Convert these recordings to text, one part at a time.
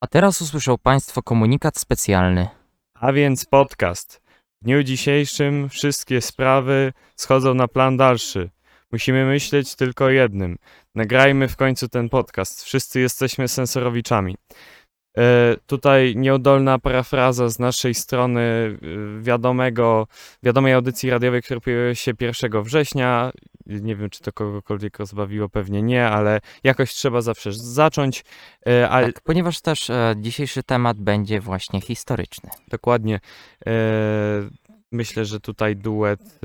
A teraz usłyszą Państwo komunikat specjalny. A więc podcast. W dniu dzisiejszym wszystkie sprawy schodzą na plan dalszy. Musimy myśleć tylko o jednym. Nagrajmy w końcu ten podcast. Wszyscy jesteśmy sensorowiczami. E, tutaj nieudolna parafraza z naszej strony e, wiadomego, wiadomej audycji radiowej, która pojawiła się 1 września. Nie wiem, czy to kogokolwiek rozbawiło, pewnie nie, ale jakoś trzeba zawsze zacząć. E, a Tak, ponieważ też dzisiejszy temat będzie właśnie historyczny. Dokładnie. Myślę, że tutaj duet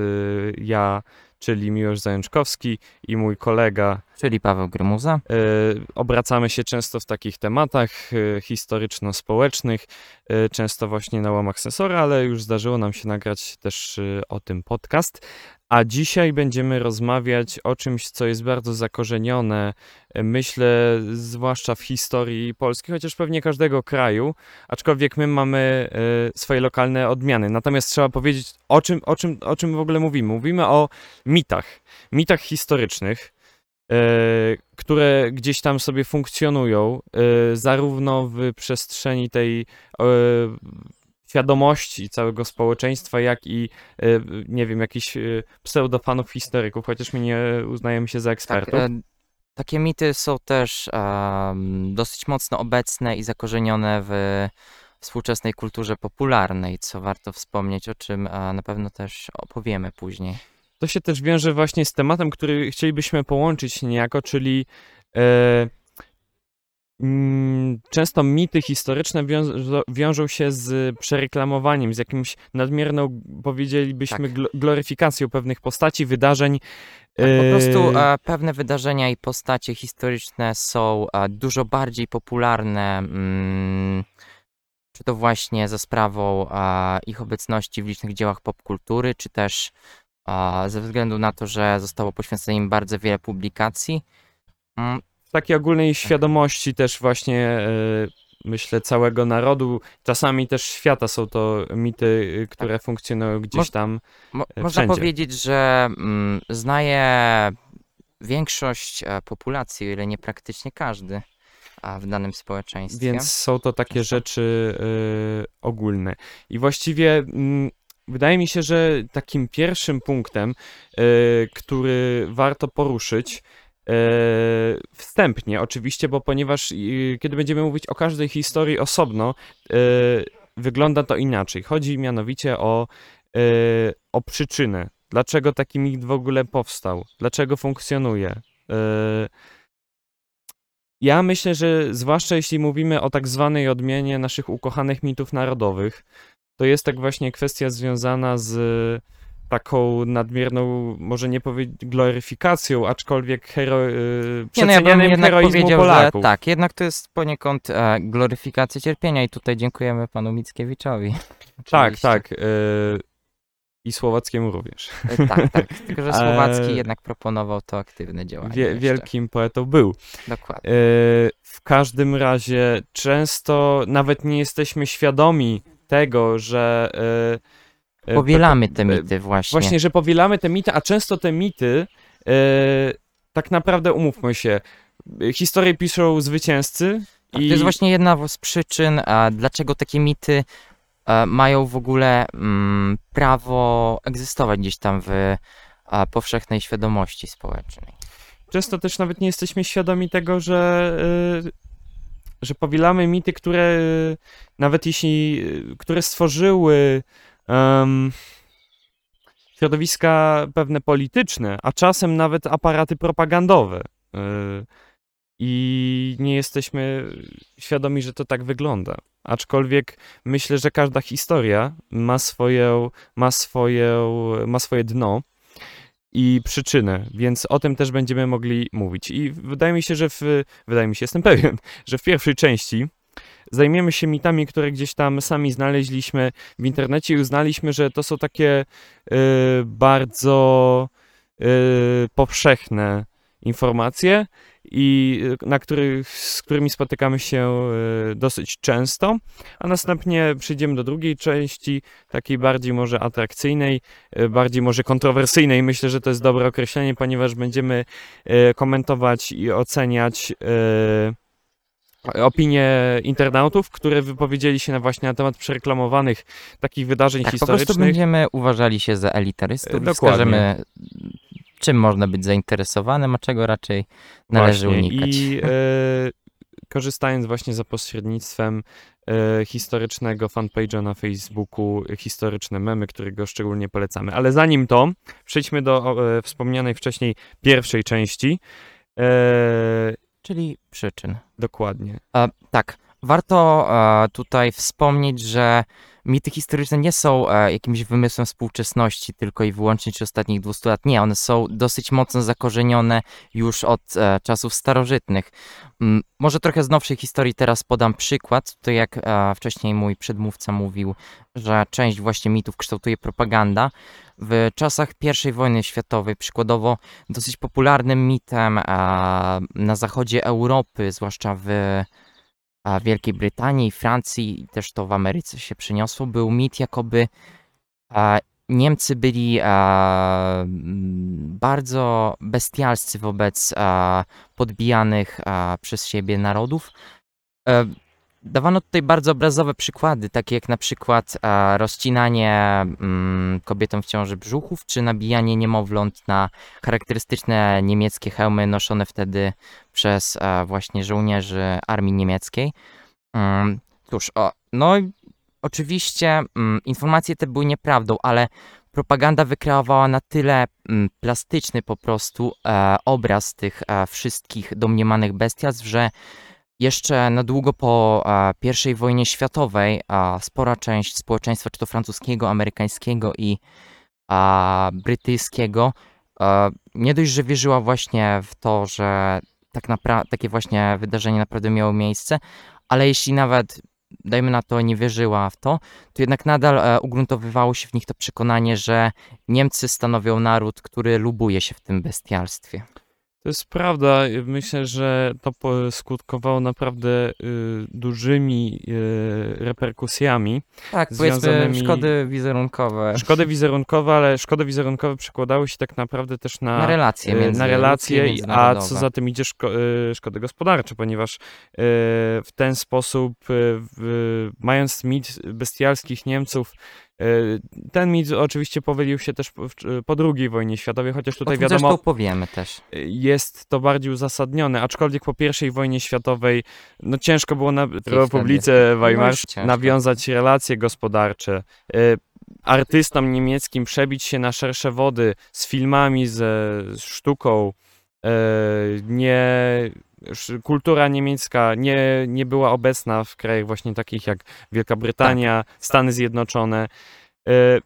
ja, czyli Miłosz Zajączkowski i mój kolega Czyli Paweł Grymuza. E, Obracamy się często w takich tematach e, historyczno-społecznych, e, często właśnie na łamach sensora, ale już zdarzyło nam się nagrać też o tym podcast. A dzisiaj będziemy rozmawiać o czymś, co jest bardzo zakorzenione, e, myślę, zwłaszcza w historii Polski, chociaż pewnie każdego kraju, aczkolwiek my mamy e, swoje lokalne odmiany. Natomiast trzeba powiedzieć, o czym, o czym, o czym w ogóle mówimy. Mówimy o mitach, mitach historycznych e, które gdzieś tam sobie funkcjonują, zarówno w przestrzeni tej świadomości całego społeczeństwa, jak i, e, nie wiem, jakichś e, pseudofanów historyków, chociaż my nie uznajemy się za Tak, ekspertów. e, takie mity są też em, dosyć mocno obecne i zakorzenione w współczesnej kulturze popularnej, co warto wspomnieć, o czym e, na pewno też opowiemy później. To się też wiąże właśnie z tematem, który chcielibyśmy połączyć niejako, czyli e, często mity historyczne wiążą, wiążą się z przereklamowaniem, z jakimś nadmierną, powiedzielibyśmy, Tak. glo- gloryfikacją pewnych postaci, wydarzeń. Tak, po prostu e, pewne wydarzenia i postacie historyczne są e, dużo bardziej popularne, mm, czy to właśnie za sprawą e, ich obecności w licznych dziełach popkultury, czy też ze względu na to, że zostało poświęcone im bardzo wiele publikacji. W takiej ogólnej świadomości też właśnie e, myślę całego narodu, czasami też świata są to mity, e, które funkcjonują gdzieś tam. Mo- E, można powiedzieć, że mm, znaje większość populacji, o ile nie praktycznie każdy a w danym społeczeństwie. Więc są to takie rzeczy ogólne. I właściwie mm, wydaje mi się, że takim pierwszym punktem, który warto poruszyć, wstępnie oczywiście, bo ponieważ e, kiedy będziemy mówić o każdej historii osobno, e, wygląda to inaczej. Chodzi mianowicie o, e, o przyczynę. Dlaczego taki mit w ogóle powstał? Dlaczego funkcjonuje? E, ja myślę, że zwłaszcza jeśli mówimy o tak zwanej odmianie naszych ukochanych mitów narodowych, to jest tak właśnie kwestia związana z taką nadmierną, może nie powiedzieć gloryfikacją, aczkolwiek hero, y, Nie, no ja bym jednak powiedział, Polaków. że tak, jednak to jest poniekąd e, gloryfikacja cierpienia i tutaj dziękujemy panu Mickiewiczowi. tak, tak. y, I Słowackiemu również. E, tak, tak. Tylko, że Słowacki E, jednak proponował to aktywne działanie. Wie, wielkim poetą był. Dokładnie. E, W każdym razie często nawet nie jesteśmy świadomi tego, że e, e, Powielamy te e, mity właśnie. Właśnie, że powielamy te mity, a często te mity, e, tak naprawdę umówmy się, e, historię piszą zwycięzcy Tak, i To jest właśnie jedna z przyczyn, a, dlaczego takie mity e, mają w ogóle mm, prawo egzystować gdzieś tam w a, powszechnej świadomości społecznej. często też nawet nie jesteśmy świadomi tego, że, e, że powielamy mity, które e, nawet jeśli, e, które stworzyły em, środowiska pewne polityczne, a czasem nawet aparaty propagandowe. e, I nie jesteśmy świadomi, że to tak wygląda. Aczkolwiek myślę, że każda historia ma swoje, ma swoje, ma swoje dno i przyczynę, więc o tym też będziemy mogli mówić. I wydaje mi się, że w, wydaje mi się, jestem pewien, że w pierwszej części zajmiemy się mitami, które gdzieś tam sami znaleźliśmy w internecie i uznaliśmy, że to są takie y, bardzo y, powszechne informacje i y, na których, z którymi spotykamy się y, dosyć często, a następnie przejdziemy do drugiej części, takiej bardziej może atrakcyjnej, bardziej może kontrowersyjnej. Myślę, że to jest dobre określenie, ponieważ będziemy komentować i oceniać opinie internautów, które wypowiedzieli się na właśnie na temat przereklamowanych takich wydarzeń Tak, po prostu historycznych. będziemy uważali się za elitarystów i wskażemy, czym można być zainteresowanym, a czego raczej należy Właśnie. unikać. I e, korzystając właśnie za pośrednictwem e, historycznego fanpage'a na Facebooku, historyczne memy, którego szczególnie polecamy. Ale zanim to, przejdźmy do e, wspomnianej wcześniej pierwszej części. E, Czyli przyczyn. dokładnie. E, tak, warto e, tutaj wspomnieć, że mity historyczne nie są e, jakimś wymysłem współczesności tylko i wyłącznie czy ostatnich 200 lat. Nie, one są dosyć mocno zakorzenione już od e, czasów starożytnych. Mm, może trochę z nowszej historii teraz podam przykład. To jak e, wcześniej mój przedmówca mówił, że część właśnie mitów kształtuje propaganda. W czasach I wojny światowej, przykładowo, dosyć popularnym mitem e, na zachodzie Europy, zwłaszcza w a Wielkiej Brytanii, Francji też to w Ameryce się przyniosło, był mit, jakoby Niemcy byli mm, bardzo bestialscy wobec podbijanych przez siebie narodów. E, Dawano tutaj bardzo obrazowe przykłady, takie jak na przykład a, rozcinanie mm, kobietom w ciąży brzuchów, czy nabijanie niemowląt na charakterystyczne niemieckie hełmy noszone wtedy przez e, właśnie żołnierzy armii niemieckiej. Mm, Cóż, o, no oczywiście mm, informacje te były nieprawdą, ale propaganda wykreowała na tyle mm, plastyczny po prostu e, obraz tych e, wszystkich domniemanych bestiactw, że jeszcze na długo po I wojnie światowej spora część społeczeństwa, czy to francuskiego, amerykańskiego i brytyjskiego, nie dość, że wierzyła właśnie w to, że tak napra- takie właśnie wydarzenie naprawdę miało miejsce, ale jeśli nawet, dajmy na to, nie wierzyła w to, to jednak nadal e, ugruntowywało się w nich to przekonanie, że Niemcy stanowią naród, który lubuje się w tym bestialstwie. To jest prawda. Myślę, że to skutkowało naprawdę y, dużymi y, reperkusjami. Tak, powiedzmy Związanymi- szkody wizerunkowe Szkody wizerunkowe, ale szkody wizerunkowe przekładały się tak naprawdę też na, na relacje y, między na relacje, a co za tym idzie szko- y, szkody gospodarcze, ponieważ y, w ten sposób, y, mając mit bestialskich Niemców, y, ten mit oczywiście powielił się też po, II wojnie światowej, chociaż tutaj wiadomo, powiemy też. jest to bardziej uzasadnione, aczkolwiek po I wojnie światowej no ciężko było na. Republice Weimarskiej ciężko. nawiązać relacje gospodarcze. Y, Artystom niemieckim przebić się na szersze wody z filmami, ze z sztuką. Nie, kultura niemiecka nie, nie była obecna w krajach właśnie takich jak Wielka Brytania, Stany Zjednoczone. Y,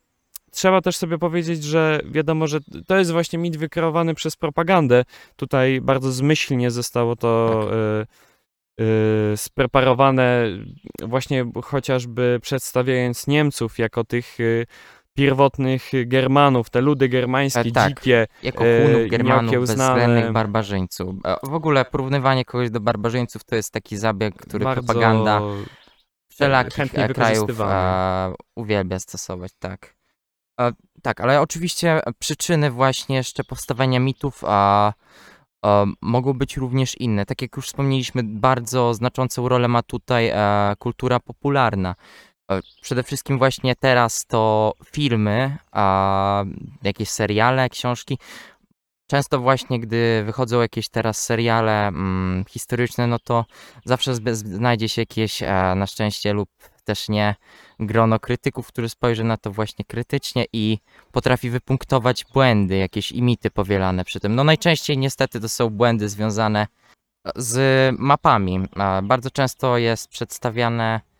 Trzeba też sobie powiedzieć, że wiadomo, że to jest właśnie mit wykreowany przez propagandę. Tutaj bardzo zmyślnie zostało to y, y, spreparowane, właśnie chociażby przedstawiając Niemców jako tych pierwotnych Germanów, te ludy germańskie, E, tak. dzikie. Jako e, Hunów, Germanów, bezwzględnych barbarzyńców. E, W ogóle porównywanie kogoś do barbarzyńców to jest taki zabieg, który bardzo propaganda wszelakich krajów e, uwielbia stosować, tak. E, tak, ale oczywiście przyczyny właśnie jeszcze powstawania mitów a, a, mogą być również inne. Tak jak już wspomnieliśmy, bardzo znaczącą rolę ma tutaj kultura popularna. E, Przede wszystkim właśnie teraz to filmy, a, jakieś seriale, książki. Często właśnie, gdy wychodzą jakieś teraz seriale mm, historyczne, no to zawsze znajdzie się jakieś, e, na szczęście lub też nie, grono krytyków, który spojrzy na to właśnie krytycznie i potrafi wypunktować błędy, jakieś imity powielane przy tym. No najczęściej niestety to są błędy związane z mapami. E, Bardzo często jest przedstawiane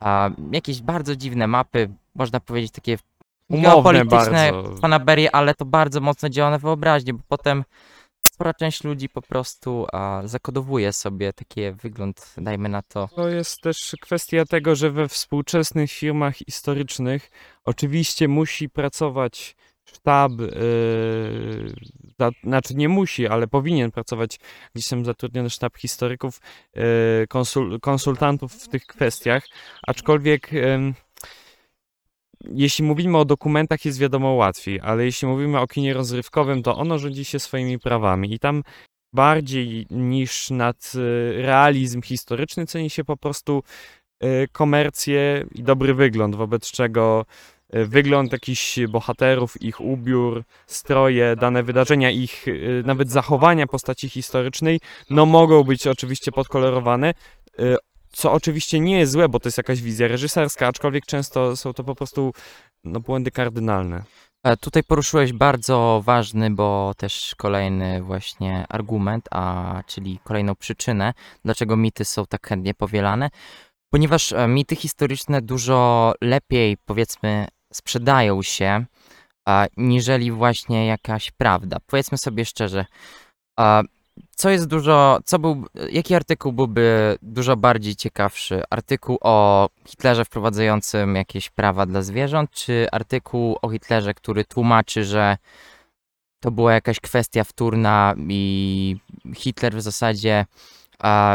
a, jakieś bardzo dziwne mapy, można powiedzieć takie Umowne geopolityczne bardzo. fanaberie, ale to bardzo mocno działa na wyobraźnię, bo potem spora część ludzi po prostu a, zakodowuje sobie taki wygląd, dajmy na to. To jest też kwestia tego, że we współczesnych firmach historycznych oczywiście musi pracować sztab, yy, za, znaczy nie musi, ale powinien pracować gdzieś tam zatrudniony sztab historyków, yy, konsul, konsultantów w tych kwestiach, aczkolwiek ym, jeśli mówimy o dokumentach jest wiadomo łatwiej, ale jeśli mówimy o kinie rozrywkowym, to ono rządzi się swoimi prawami i tam bardziej niż nad y, realizm historyczny ceni się po prostu y, komercję i dobry wygląd, wobec czego wygląd jakichś bohaterów, ich ubiór, stroje, dane wydarzenia, ich y, nawet zachowania postaci historycznej, no mogą być oczywiście podkolorowane, y, co oczywiście nie jest złe, bo to jest jakaś wizja reżyserska, aczkolwiek często są to po prostu no, błędy kardynalne. E, Tutaj poruszyłeś bardzo ważny, bo też kolejny właśnie argument, a czyli kolejną przyczynę, dlaczego mity są tak chętnie powielane. Ponieważ e, mity historyczne dużo lepiej, powiedzmy, sprzedają się, niżeli właśnie jakaś prawda. Powiedzmy sobie szczerze, co jest dużo, co był, jaki artykuł byłby dużo bardziej ciekawszy? Artykuł o Hitlerze wprowadzającym jakieś prawa dla zwierząt, czy artykuł o Hitlerze, który tłumaczy, że to była jakaś kwestia wtórna i Hitler w zasadzie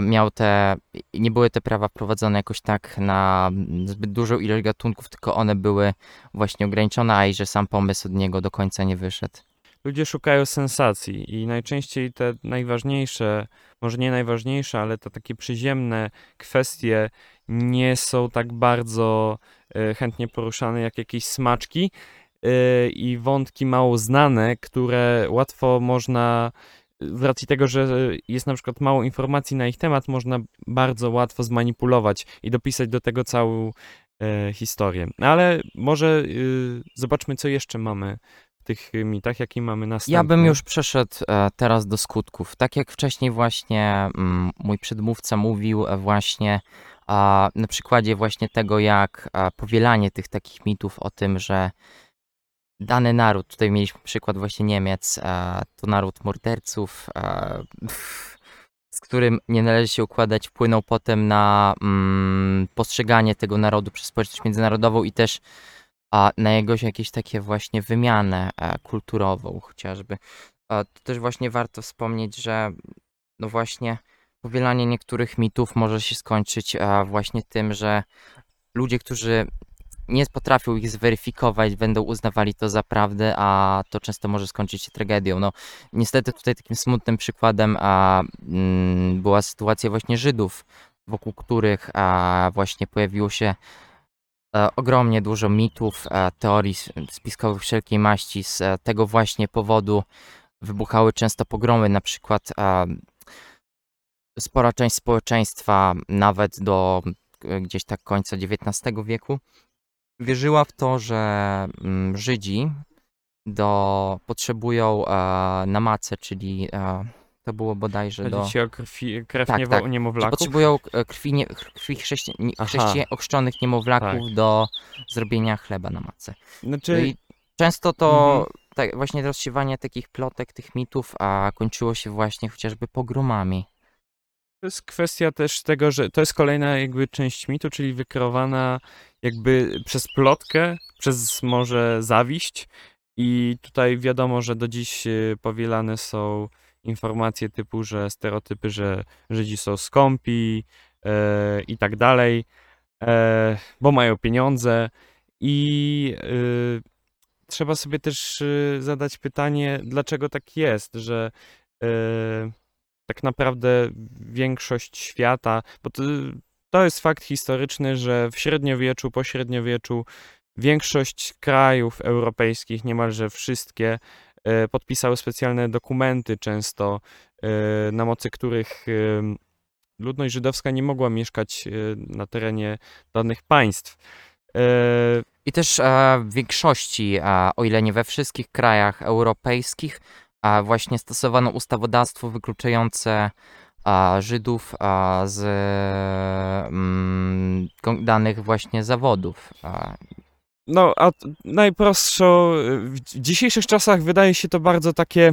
miał te, nie były te prawa wprowadzone jakoś tak na zbyt dużą ilość gatunków, tylko one były właśnie ograniczone, a i że sam pomysł od niego do końca nie wyszedł. ludzie szukają sensacji i najczęściej te najważniejsze, może nie najważniejsze, ale te takie przyziemne kwestie nie są tak bardzo e, chętnie poruszane jak jakieś smaczki e, i wątki mało znane, które łatwo można, z racji tego, że jest na przykład mało informacji na ich temat, można bardzo łatwo zmanipulować i dopisać do tego całą e, historię. Ale może y, zobaczmy, co jeszcze mamy w tych mitach, jaki mamy następny. Ja bym już przeszedł e, teraz do skutków. Tak jak wcześniej właśnie mm, mój przedmówca mówił e, właśnie na przykładzie właśnie tego, jak a, powielanie tych takich mitów o tym, że dany naród, tutaj mieliśmy przykład właśnie Niemiec, a, to naród morderców, a, z którym nie należy się układać, wpłynął potem na mm, postrzeganie tego narodu przez społeczność międzynarodową i też na jego jakieś takie właśnie wymianę e, kulturową chociażby. E, to też właśnie warto wspomnieć, że no właśnie powielanie niektórych mitów może się skończyć e, właśnie tym, że ludzie, którzy nie potrafią ich zweryfikować, będą uznawali to za prawdę, a to często może skończyć się tragedią. No, niestety tutaj takim smutnym przykładem a, mm, była sytuacja właśnie Żydów, wokół których a, właśnie pojawiło się e, ogromnie dużo mitów, e, teorii spiskowych wszelkiej maści. Z e, tego właśnie powodu wybuchały często pogromy. Na przykład e, spora część społeczeństwa, nawet do gdzieś tak końca XIX wieku, wierzyła w to, że mm, Żydzi do, potrzebują e, na macę, czyli e, to było bodajże do... Chodzi o krwi, krew Tak, niewo- tak. Niemowlaków? potrzebują e, krwi, nie, krwi chrześci, chrześcijan, ochrzczonych niemowlaków Tak. do zrobienia chleba na macę. No Znaczy, i często to Mhm. tak, właśnie rozsiewanie takich plotek, tych mitów, a kończyło się właśnie chociażby pogromami. To jest kwestia też tego, że to jest kolejna jakby część mitu, czyli wykreowana jakby przez plotkę, przez może zawiść. I tutaj wiadomo, że do dziś y, powielane są informacje typu, że stereotypy, że Żydzi są skąpi e, i tak dalej, e, bo mają pieniądze. I y, trzeba sobie też y, zadać pytanie, dlaczego tak jest, że y, tak naprawdę większość świata, bo to, to jest fakt historyczny, że w średniowieczu, po średniowieczu większość krajów europejskich, niemalże wszystkie, e, podpisały specjalne dokumenty, często e, na mocy których e, ludność żydowska nie mogła mieszkać na terenie danych państw. I też w większości, o ile nie we wszystkich krajach europejskich, e, właśnie stosowano ustawodawstwo wykluczające Żydów z mm, danych właśnie zawodów. No, a najprostszą, w dzisiejszych czasach wydaje się to bardzo takie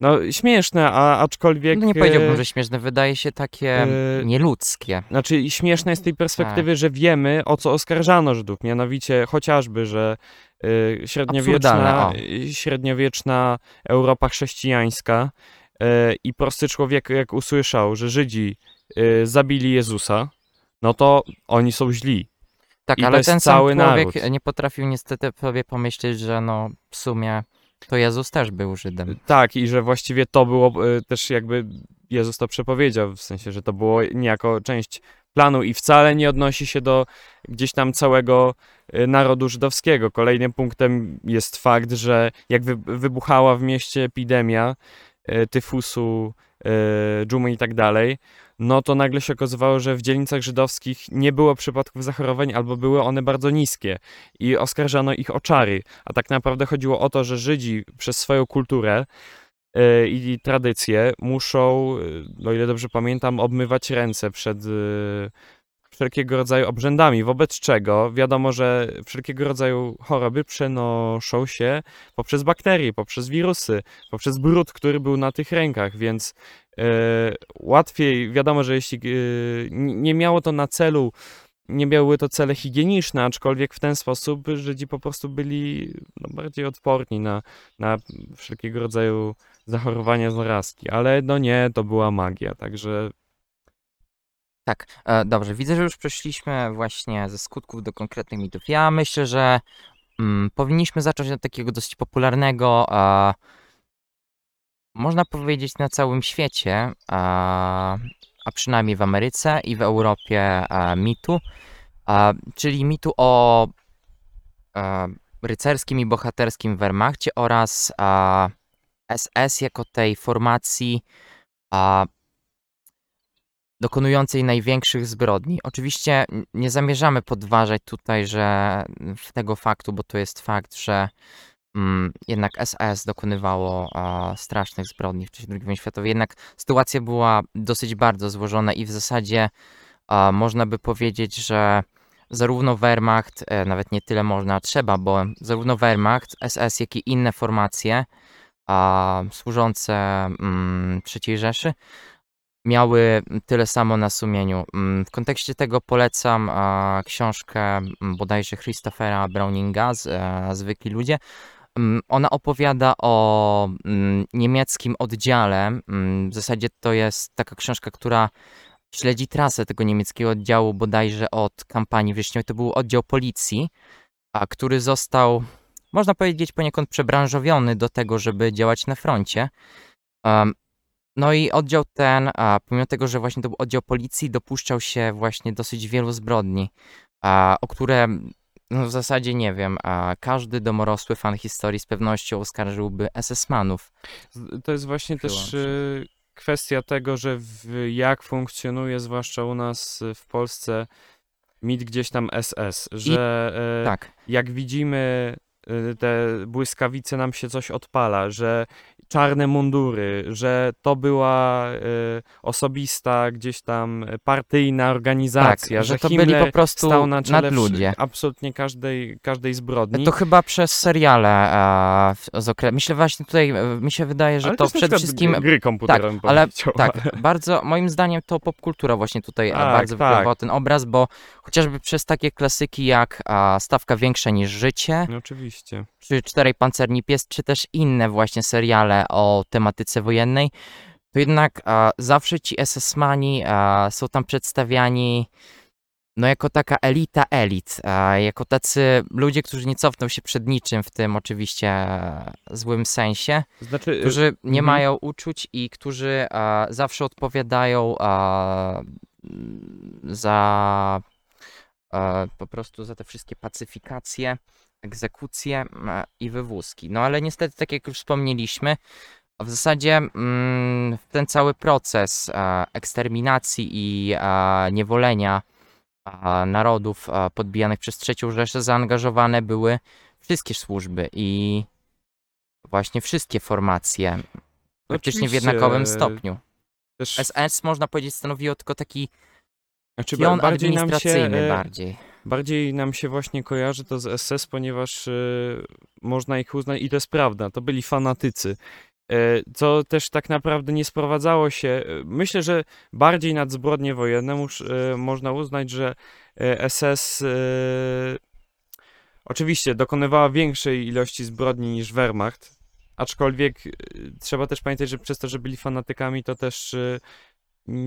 No śmieszne, a aczkolwiek... No nie powiedziałbym, e, że śmieszne, wydaje się takie e, nieludzkie. Znaczy śmieszne z tej perspektywy, Tak. że wiemy o co oskarżano Żydów, mianowicie chociażby, że y, średniowieczna, średniowieczna Europa chrześcijańska y, i prosty człowiek jak usłyszał, że Żydzi zabili Jezusa, no to oni są źli. Tak, I ale ten sam cały człowiek naród. nie potrafił niestety sobie pomyśleć, że no w sumie to Jezus też był Żydem. Tak, i że właściwie to było y, też jakby Jezus to przepowiedział, w sensie, że to było niejako część planu i wcale nie odnosi się do gdzieś tam całego y, narodu żydowskiego. Kolejnym punktem jest fakt, że jak wy, wybuchała w mieście epidemia y, tyfusu, dżumy i tak dalej, no to nagle się okazywało, że w dzielnicach żydowskich nie było przypadków zachorowań albo były one bardzo niskie i oskarżano ich o czary. A tak naprawdę chodziło o to, że Żydzi przez swoją kulturę e, i tradycje muszą, e, o ile dobrze pamiętam, obmywać ręce przed e, wszelkiego rodzaju obrzędami, wobec czego wiadomo, że wszelkiego rodzaju choroby przenoszą się poprzez bakterie, poprzez wirusy, poprzez brud, który był na tych rękach, więc e, łatwiej, wiadomo, że jeśli e, nie miało to na celu nie miały to cele higieniczne, aczkolwiek w ten sposób Żydzi po prostu byli no, bardziej odporni na, na wszelkiego rodzaju zachorowania, zarazki. Ale no nie, to była magia, także Tak, e, dobrze, widzę, że już przeszliśmy właśnie ze skutków do konkretnych mitów. Ja myślę, że mm, powinniśmy zacząć od takiego dosyć popularnego, a, można powiedzieć na całym świecie, a, a przynajmniej w Ameryce i w Europie mitu, czyli mitu o rycerskim i bohaterskim Wehrmachcie oraz a, SS jako tej formacji dokonującej największych zbrodni. Oczywiście nie zamierzamy podważać tutaj, że tego faktu, bo to jest fakt, że mm, jednak SS dokonywało a, strasznych zbrodni w czasie II wojny światowej. Jednak sytuacja była dosyć bardzo złożona i w zasadzie można by powiedzieć, że zarówno Wehrmacht, e, nawet nie tyle można, trzeba, bo zarówno Wehrmacht, SS, jak i inne formacje służące mm, III Rzeszy miały tyle samo na sumieniu. Mm, W kontekście tego polecam książkę m, bodajże Christophera Browninga, z, e, Zwykli ludzie. Mm, Ona opowiada o mm, niemieckim oddziale. Mm, W zasadzie to jest taka książka, która śledzi trasę tego niemieckiego oddziału bodajże od kampanii wrześniowej. To był oddział policji, a który został, można powiedzieć, poniekąd przebranżowiony do tego, żeby działać na froncie. No i oddział ten, a pomimo tego, że właśnie to był oddział policji, dopuszczał się właśnie dosyć wielu zbrodni, a, o które no w zasadzie nie wiem, a każdy domorosły fan historii z pewnością oskarżyłby SS-manów. to jest właśnie też y, kwestia tego, że w, jak funkcjonuje, zwłaszcza u nas y, w Polsce, mit gdzieś tam SS, że e, Tak, jak widzimy y, te błyskawice nam się coś odpala, że czarne mundury, że to była y, osobista gdzieś tam partyjna organizacja, tak, że, że to Himmler byli po prostu stał na czele nadludzie. absolutnie każdej, każdej zbrodni. To chyba przez seriale w- z okre... Myślę właśnie tutaj, e, mi się wydaje, że Ale to na przede wszystkim gry komputerowe bym ale Tak, bardzo, moim zdaniem to popkultura właśnie tutaj e, Tak, bardzo tak. wpływała ten obraz, bo chociażby przez takie klasyki jak a, Stawka większa niż życie, No oczywiście. czy Czterej pancerni pies, czy też inne właśnie seriale o tematyce wojennej, to jednak a, zawsze ci SS-mani a, są tam przedstawiani no jako taka elita elit, a, jako tacy ludzie, którzy nie cofną się przed niczym w tym oczywiście e, złym sensie, Znaczy, którzy nie mhm. mają uczuć i którzy zawsze odpowiadają za e, po prostu za te wszystkie pacyfikacje, egzekucje e, i wywózki. No ale niestety, tak jak już wspomnieliśmy, w zasadzie mm, w ten cały proces e, eksterminacji i e, niewolenia e, narodów podbijanych przez trzecią Rzeszę zaangażowane były wszystkie służby i właśnie wszystkie formacje, praktycznie w jednakowym stopniu. Też, SS można powiedzieć stanowiło tylko taki znaczy, bardziej nam się, administracyjny e, bardziej. Bardziej nam się właśnie kojarzy to z SS, ponieważ y, można ich uznać, i to jest prawda, to byli fanatycy. e, co też tak naprawdę nie sprowadzało się. e, Myślę, że bardziej nad zbrodnie wojenne e, można uznać, że SS e, oczywiście dokonywała większej ilości zbrodni niż Wehrmacht, aczkolwiek e, trzeba też pamiętać, że przez to, że byli fanatykami, to też m,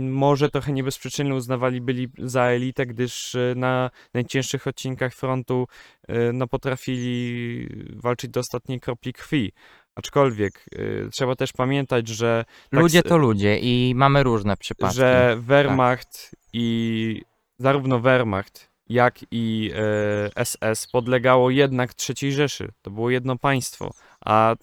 może trochę nie bez przyczyny uznawali byli za elitę, gdyż e, na najcięższych odcinkach frontu e, no, potrafili walczyć do ostatniej kropli krwi. Aczkolwiek e, trzeba też pamiętać, że tak Ludzie s- to ludzie i mamy różne przypadki. że Wehrmacht i zarówno Wehrmacht, jak i SS podlegało jednak III Rzeszy. To było jedno państwo, a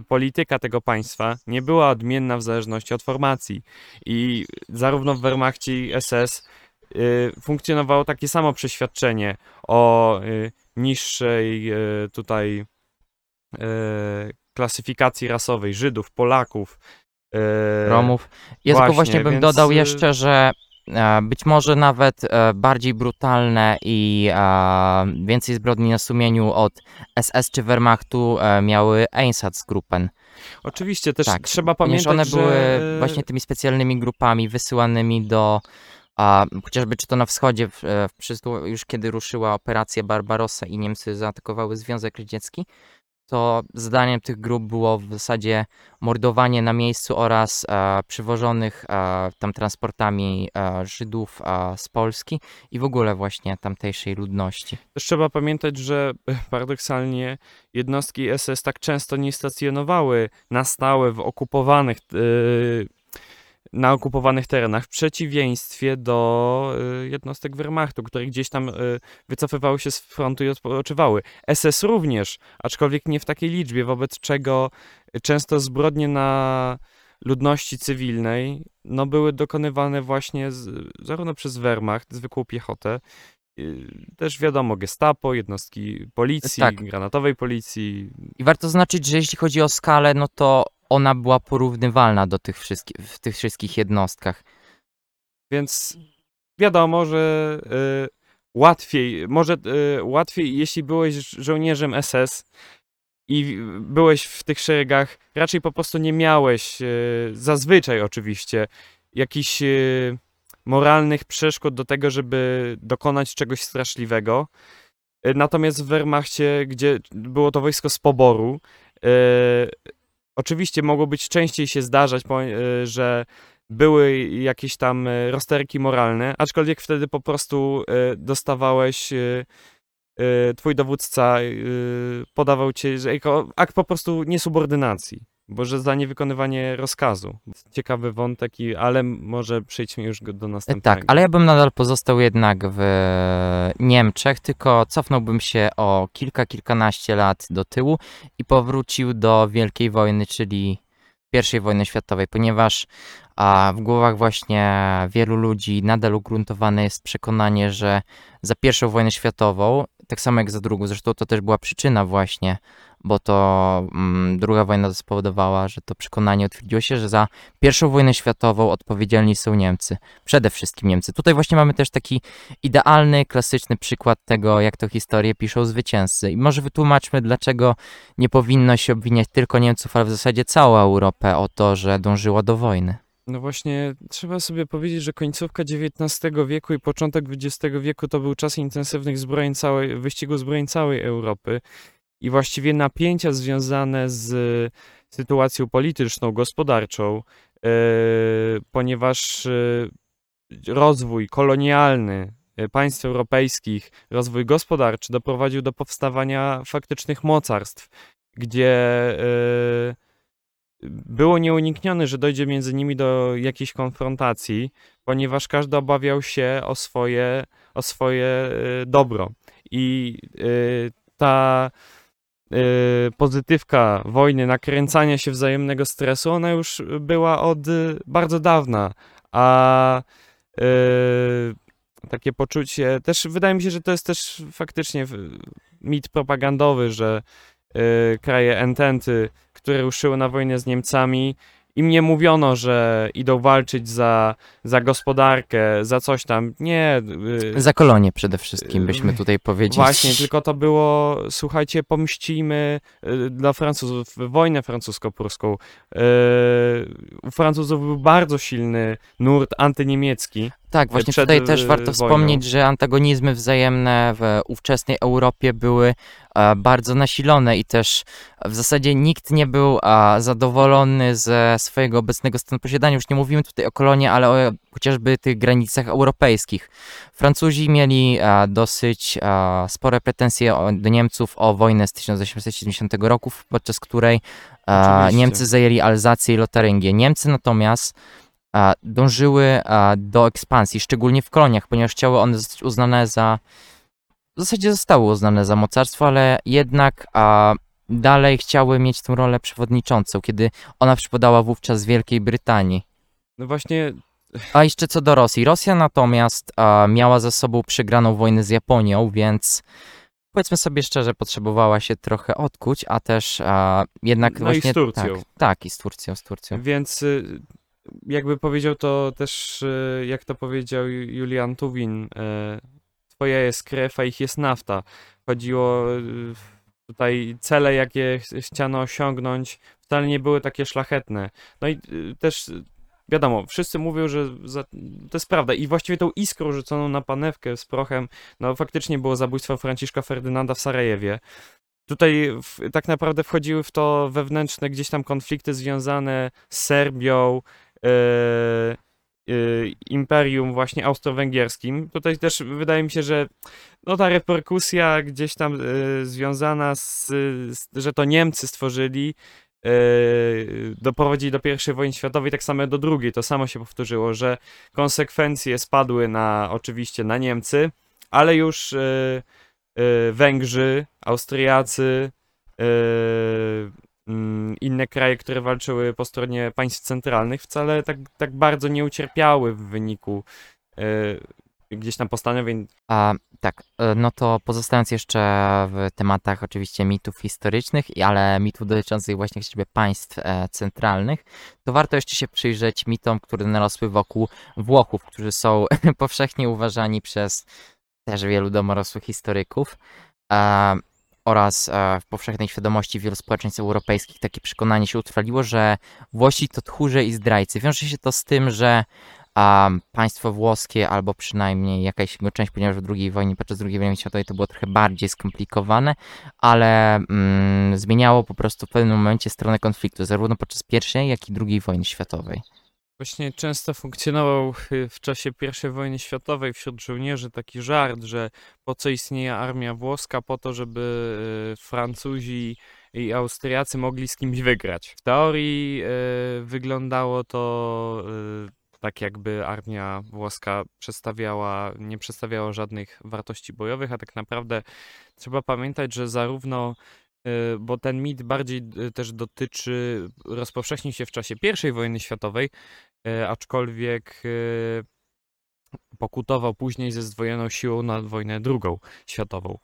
y, polityka tego państwa nie była odmienna w zależności od formacji. I zarówno w Wehrmachcie i SS y, funkcjonowało takie samo przeświadczenie o y, niższej tutaj klasyfikacji rasowej Żydów, Polaków. Romów. Ja tylko właśnie, właśnie bym więc, dodał jeszcze, że być może nawet e, bardziej brutalne i e, więcej zbrodni na sumieniu od SS czy Wehrmachtu e, miały Einsatzgruppen. Oczywiście też Tak, trzeba pamiętać, one były że właśnie tymi specjalnymi grupami wysyłanymi do a, chociażby czy to na wschodzie, w, e, w, już kiedy ruszyła operacja Barbarossa i Niemcy zaatakowały Związek Radziecki, to zadaniem tych grup było w zasadzie mordowanie na miejscu oraz e, przywożonych e, tam transportami e, Żydów e, z Polski i w ogóle właśnie tamtejszej ludności. też trzeba pamiętać, że paradoksalnie jednostki SS tak często nie stacjonowały na stałe w okupowanych e, na okupowanych terenach, w przeciwieństwie do e, jednostek Wehrmachtu, które gdzieś tam e, wycofywały się z frontu i odpoczywały. SS również, aczkolwiek nie w takiej liczbie, wobec czego często zbrodnie na ludności cywilnej no, były dokonywane właśnie z, zarówno przez Wehrmacht, zwykłą piechotę, y, też wiadomo, gestapo, jednostki policji, Tak. granatowej policji. I warto zaznaczyć, że jeśli chodzi o skalę, no to ona była porównywalna do tych wszystkich, w tych wszystkich jednostkach. Więc wiadomo, że y, łatwiej, może y, łatwiej, jeśli byłeś żołnierzem SS i byłeś w tych szeregach, raczej po prostu nie miałeś, y, zazwyczaj oczywiście, jakichś y, moralnych przeszkód do tego, żeby dokonać czegoś straszliwego. Y, Natomiast w Wehrmachcie, gdzie było to wojsko z poboru, y, oczywiście mogło być częściej się zdarzać, y, że były jakieś tam e, rozterki moralne, aczkolwiek wtedy po prostu e, dostawałeś, e, e, twój dowódca e, podawał cię jako akt po prostu niesubordynacji, bo że za niewykonywanie rozkazu. Ciekawy wątek, i, ale może przejdźmy już do E, następnego. Tak, ale ja bym nadal pozostał jednak w Niemczech, tylko cofnąłbym się o kilka, kilkanaście lat do tyłu i powrócił do Wielkiej Wojny, czyli I wojny światowej, ponieważ a, w głowach właśnie wielu ludzi nadal ugruntowane jest przekonanie, że za I wojnę światową, tak samo jak za drugą, zresztą to też była przyczyna właśnie, bo to mm, druga wojna spowodowała, że to przekonanie utwierdziło się, że za I wojnę światową odpowiedzialni są Niemcy przede wszystkim Niemcy. Tutaj właśnie mamy też taki idealny, klasyczny przykład tego, jak to historię piszą zwycięzcy. I może wytłumaczmy, dlaczego nie powinno się obwiniać tylko Niemców, ale w zasadzie całą Europę o to, że dążyła do wojny. No właśnie, trzeba sobie powiedzieć, że końcówka XIX wieku i początek XX wieku to był czas intensywnych zbrojeń całej, wyścigu zbrojeń całej Europy i właściwie napięcia związane z sytuacją polityczną, gospodarczą, e, ponieważ e, rozwój kolonialny e, państw europejskich, rozwój gospodarczy doprowadził do powstawania faktycznych mocarstw, gdzie było nieuniknione, że dojdzie między nimi do jakiejś konfrontacji, ponieważ każdy obawiał się o swoje, o swoje dobro. I ta pozytywka wojny, nakręcania się wzajemnego stresu, ona już była od e, bardzo dawna, a e, takie poczucie, też wydaje mi się, że to jest też faktycznie mit propagandowy, że kraje ententy, które ruszyły na wojnę z Niemcami im nie mówiono, że idą walczyć za, za gospodarkę, za coś tam. Nie. y, Za kolonie przede wszystkim byśmy tutaj powiedzieli. Właśnie, tylko to było, słuchajcie, pomścimy y, dla Francuzów wojnę francusko-pruską. Y, U Francuzów był bardzo silny nurt antyniemiecki. Tak, właśnie przed, tutaj też y, warto wojną. wspomnieć, że antagonizmy wzajemne w ówczesnej Europie były e, bardzo nasilone i też w zasadzie nikt nie był zadowolony ze swojego obecnego stanu posiadania. Już nie mówimy tutaj o kolonie, ale o chociażby tych granicach europejskich. Francuzi mieli e, dosyć e, spore pretensje do Niemców o wojnę z 1870 roku, podczas której Oczywiście. Niemcy zajęli Alzację i Lotaryngię. Niemcy natomiast dążyły do ekspansji, szczególnie w koloniach, ponieważ chciały one zostać uznane za. W zasadzie zostały uznane za mocarstwo, ale jednak dalej chciały mieć tę rolę przewodniczącą, kiedy ona przypadała wówczas Wielkiej Brytanii. No właśnie, A jeszcze co do Rosji. Rosja natomiast miała za sobą przegraną wojnę z Japonią, więc powiedzmy sobie szczerze, potrzebowała się trochę odkuć, a też a, jednak No i z właśnie. Turcją. Tak, tak, i z Turcją, z Turcją. Więc y, jakby powiedział to też, y, jak to powiedział Ju- Julian Tuwin, y, twoja jest krew, a ich jest nafta. Chodziło y, tutaj cele, jakie ch- chciano osiągnąć, wcale nie były takie szlachetne. No i też wiadomo, wszyscy mówią, że za, to jest prawda i właściwie tą iskrą rzuconą na panewkę z prochem, no faktycznie było zabójstwo Franciszka Ferdynanda w Sarajewie. Tutaj w, tak naprawdę wchodziły w to wewnętrzne gdzieś tam konflikty związane z Serbią, e, e, imperium właśnie austro-węgierskim. Tutaj też wydaje mi się, że no ta reperkusja gdzieś tam e, związana z, z, że to Niemcy stworzyli, e, doprowadzili do I wojny światowej, tak samo do II. To samo się powtórzyło, że konsekwencje spadły na oczywiście na Niemcy, ale już e, e, Węgrzy, Austriacy, e, inne kraje, które walczyły po stronie państw centralnych, wcale tak, tak bardzo nie ucierpiały w wyniku e, gdzieś tam postanowień. A, tak, e, no to pozostając jeszcze w tematach oczywiście mitów historycznych, ale mitów dotyczących właśnie chociażby państw e, centralnych, to warto jeszcze się przyjrzeć mitom, które narosły wokół Włochów, którzy są powszechnie uważani przez też wielu domorosłych historyków e, oraz e, w powszechnej świadomości wielu społeczeństw europejskich takie przekonanie się utrwaliło, że Włosi to tchórze i zdrajcy. Wiąże się to z tym, że a państwo włoskie, albo przynajmniej jakaś jego część, ponieważ w II wojnie, podczas II wojny światowej to było trochę bardziej skomplikowane, ale mm, zmieniało po prostu w pewnym momencie stronę konfliktu, zarówno podczas I, jak i II wojny światowej. Właśnie często funkcjonował y, w czasie I wojny światowej wśród żołnierzy taki żart, że po co istnieje armia włoska? Po to, żeby y, Francuzi i Austriacy mogli z kimś wygrać. W teorii y, wyglądało to tak, jakby armia włoska przedstawiała, nie przedstawiała żadnych wartości bojowych, a tak naprawdę trzeba pamiętać, że zarówno bo ten mit bardziej y, też dotyczy, rozpowszechnił się w czasie I wojny światowej, y, aczkolwiek pokutował później ze zdwojoną siłą na wojnę drugą światową.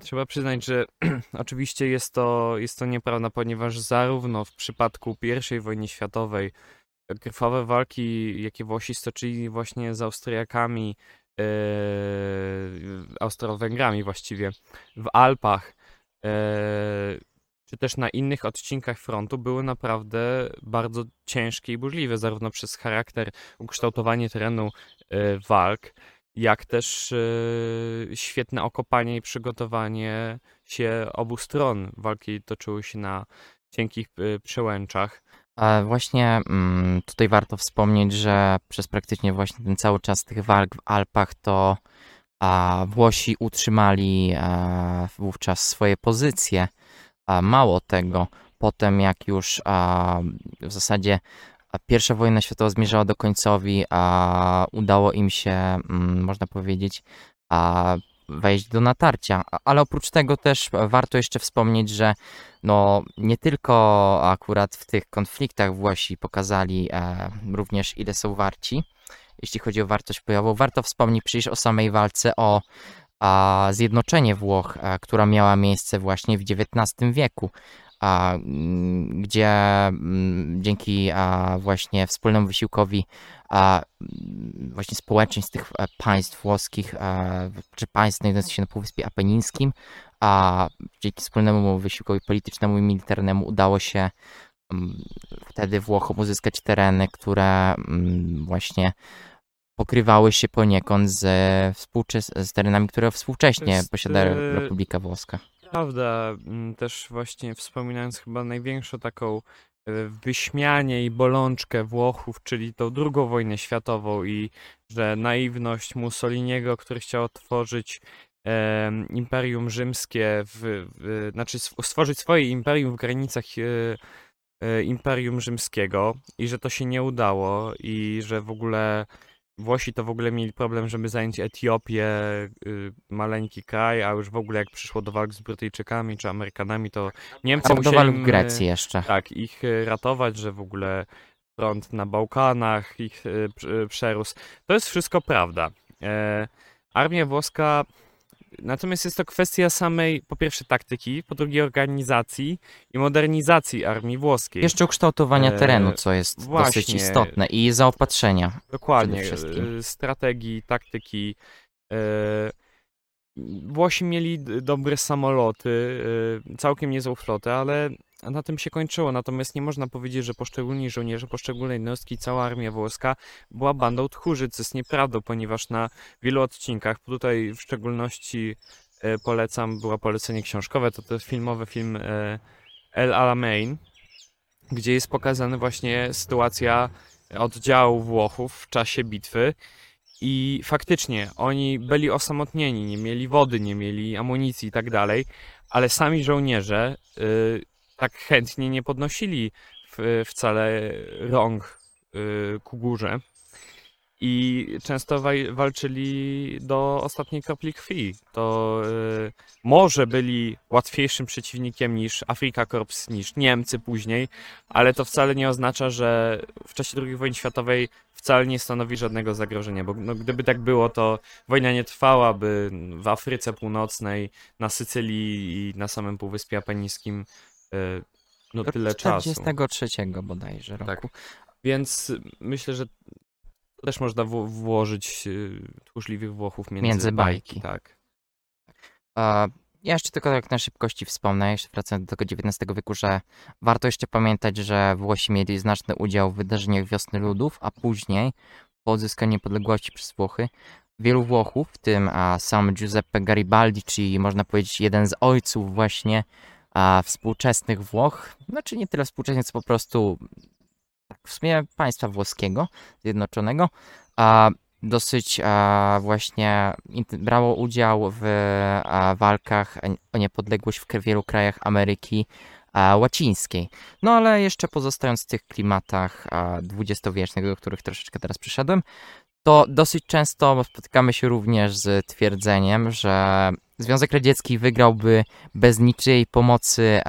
Trzeba przyznać, że oczywiście jest to, jest to nieprawda, ponieważ zarówno w przypadku I wojny światowej krwawe walki, jakie Włosi stoczyli właśnie z Austriakami, e, Austro-Węgrami właściwie, w Alpach, e, czy też na innych odcinkach frontu były naprawdę bardzo ciężkie i burzliwe, zarówno przez charakter, ukształtowanie terenu e, walk, jak też e, świetne okopanie i przygotowanie się obu stron. Walki toczyły się na cienkich e, przełęczach. A właśnie mm, tutaj warto wspomnieć, że przez praktycznie właśnie ten cały czas tych walk w Alpach to a, Włosi utrzymali e, wówczas swoje pozycje. Mało tego, potem jak już w zasadzie pierwsza wojna światowa zmierzała do końcowi, a udało im się, mm, można powiedzieć, wejść do natarcia. Ale oprócz tego też warto jeszcze wspomnieć, że no nie tylko akurat w tych konfliktach Włosi pokazali e, również ile są warci, jeśli chodzi o wartość bojową. Warto wspomnieć przecież o samej walce o a, zjednoczenie Włoch, a, która miała miejsce właśnie w XIX wieku. a, mm, gdzie mm, dzięki a, właśnie wspólnemu wysiłkowi a, mm, właśnie społeczeństw tych e, państw włoskich, e, czy państw znajdujących się na Półwyspie Apenińskim, a dzięki wspólnemu wysiłkowi politycznemu i militarnemu udało się wtedy Włochom uzyskać tereny, które mm, właśnie pokrywały się poniekąd z, z terenami, które współcześnie jest, posiada e, Republika Włoska. Prawda, mm, też właśnie wspominając chyba największą taką e, wyśmianie i bolączkę Włochów, czyli tą drugą wojnę światową i że naiwność Mussoliniego, który chciał otworzyć em, Imperium Rzymskie, w, w, znaczy stworzyć swoje imperium w granicach e, e, Imperium Rzymskiego i że to się nie udało i że w ogóle Włosi to w ogóle mieli problem, żeby zająć Etiopię, y, maleńki kraj, a już w ogóle jak przyszło do walk z Brytyjczykami czy Amerykanami, to Niemcy A musieli w im, Grecji jeszcze. tak, ich y, ratować, że w ogóle front na Bałkanach ich y, przerósł. To jest wszystko prawda. E, armia włoska, natomiast jest to kwestia samej, po pierwsze taktyki, po drugie organizacji i modernizacji armii włoskiej. Jeszcze ukształtowania E, terenu, co jest dosyć właśnie. istotne i zaopatrzenia. Dokładnie. y, Strategii, taktyki. y, Włosi mieli dobre samoloty, y, całkiem niezłą flotę, ale na tym się kończyło. Natomiast nie można powiedzieć, że poszczególni żołnierze, poszczególne jednostki, cała armia włoska była bandą tchórzy, co jest nieprawdą, ponieważ na wielu odcinkach, tutaj w szczególności y, polecam, było polecenie książkowe, to to filmowy film y, El Alamein, gdzie jest pokazana właśnie sytuacja oddziału Włochów w czasie bitwy. I faktycznie oni byli osamotnieni, nie mieli wody, nie mieli amunicji i tak dalej, ale sami żołnierze y, tak chętnie nie podnosili w, wcale rąk y, ku górze i często walczyli do ostatniej kropli krwi. To y, może byli łatwiejszym przeciwnikiem niż Afrika Korps, niż Niemcy później, ale to wcale nie oznacza, że w czasie II wojny światowej wcale nie stanowi żadnego zagrożenia, bo no, gdyby tak było, to wojna nie trwałaby w Afryce Północnej, na Sycylii i na samym Półwyspie Apenińskim y, no Do tyle czasu. 43 bodajże roku. Tak. Więc myślę, że też można w- włożyć y, tchórzliwych Włochów między, Między bajki. Tak. A ja jeszcze tylko tak na szybkości wspomnę, jeszcze wracając do tego XIX wieku, że warto jeszcze pamiętać, że Włosi mieli znaczny udział w wydarzeniach Wiosny Ludów, a później, po odzyskaniu niepodległości przez Włochy, wielu Włochów, w tym a, sam Giuseppe Garibaldi, czyli można powiedzieć jeden z ojców właśnie a, współczesnych Włoch, znaczy nie tyle współczesnych, co po prostu tak, w sumie państwa włoskiego, zjednoczonego, a dosyć a, właśnie brało udział w walkach o niepodległość w wielu krajach Ameryki Łacińskiej. No ale jeszcze pozostając w tych klimatach dwudziestowiecznych, do których troszeczkę teraz przyszedłem, to dosyć często spotykamy się również z twierdzeniem, że Związek Radziecki wygrałby bez niczyjej pomocy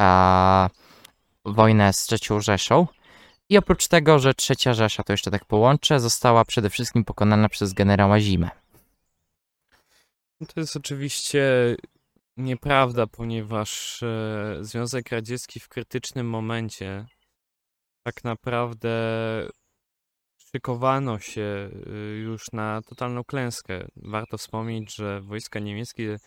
wojnę z III Rzeszą. I oprócz tego, że trzecia Rzesza, to jeszcze tak połączę, została przede wszystkim pokonana przez generała Zimę. To jest oczywiście nieprawda, ponieważ e, Związek Radziecki w krytycznym momencie tak naprawdę szykowano się y, już na totalną klęskę. Warto wspomnieć, że wojska niemieckie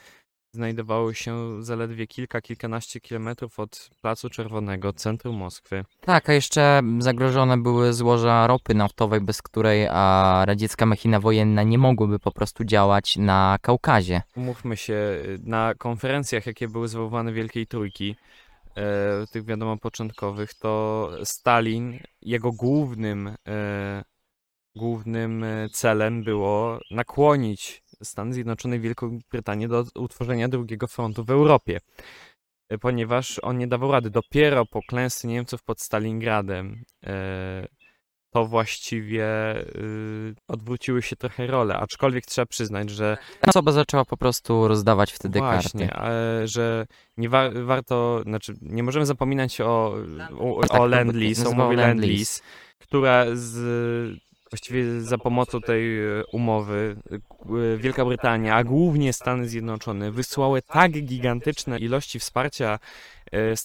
znajdowały się zaledwie kilka, kilkanaście kilometrów od Placu Czerwonego, centrum Moskwy. Tak, a jeszcze zagrożone były złoża ropy naftowej, bez której a, radziecka machina wojenna nie mogłaby po prostu działać na Kaukazie. Umówmy się, y, na konferencjach, jakie były zwoływane Wielkiej Trójki, e, tych wiadomo początkowych, to Stalin, jego głównym, e, głównym e, celem było nakłonić Stany Zjednoczone i Wielką Brytanię do utworzenia drugiego frontu w Europie, e, ponieważ on nie dawał rady. Dopiero po klęsce Niemców pod Stalingradem e, to właściwie y, odwróciły się trochę role, aczkolwiek trzeba przyznać, że Ta osoba zaczęła po prostu rozdawać wtedy Właśnie, karty. e, że nie wa- warto, znaczy nie możemy zapominać o, o, Tak, o Lend-Lease, o nazywał umowie Lend-Lease. Lend-Lease, która z, właściwie za pomocą tej e, umowy e, Wielka Brytania, a głównie Stany Zjednoczone wysłały tak gigantyczne ilości wsparcia e, e,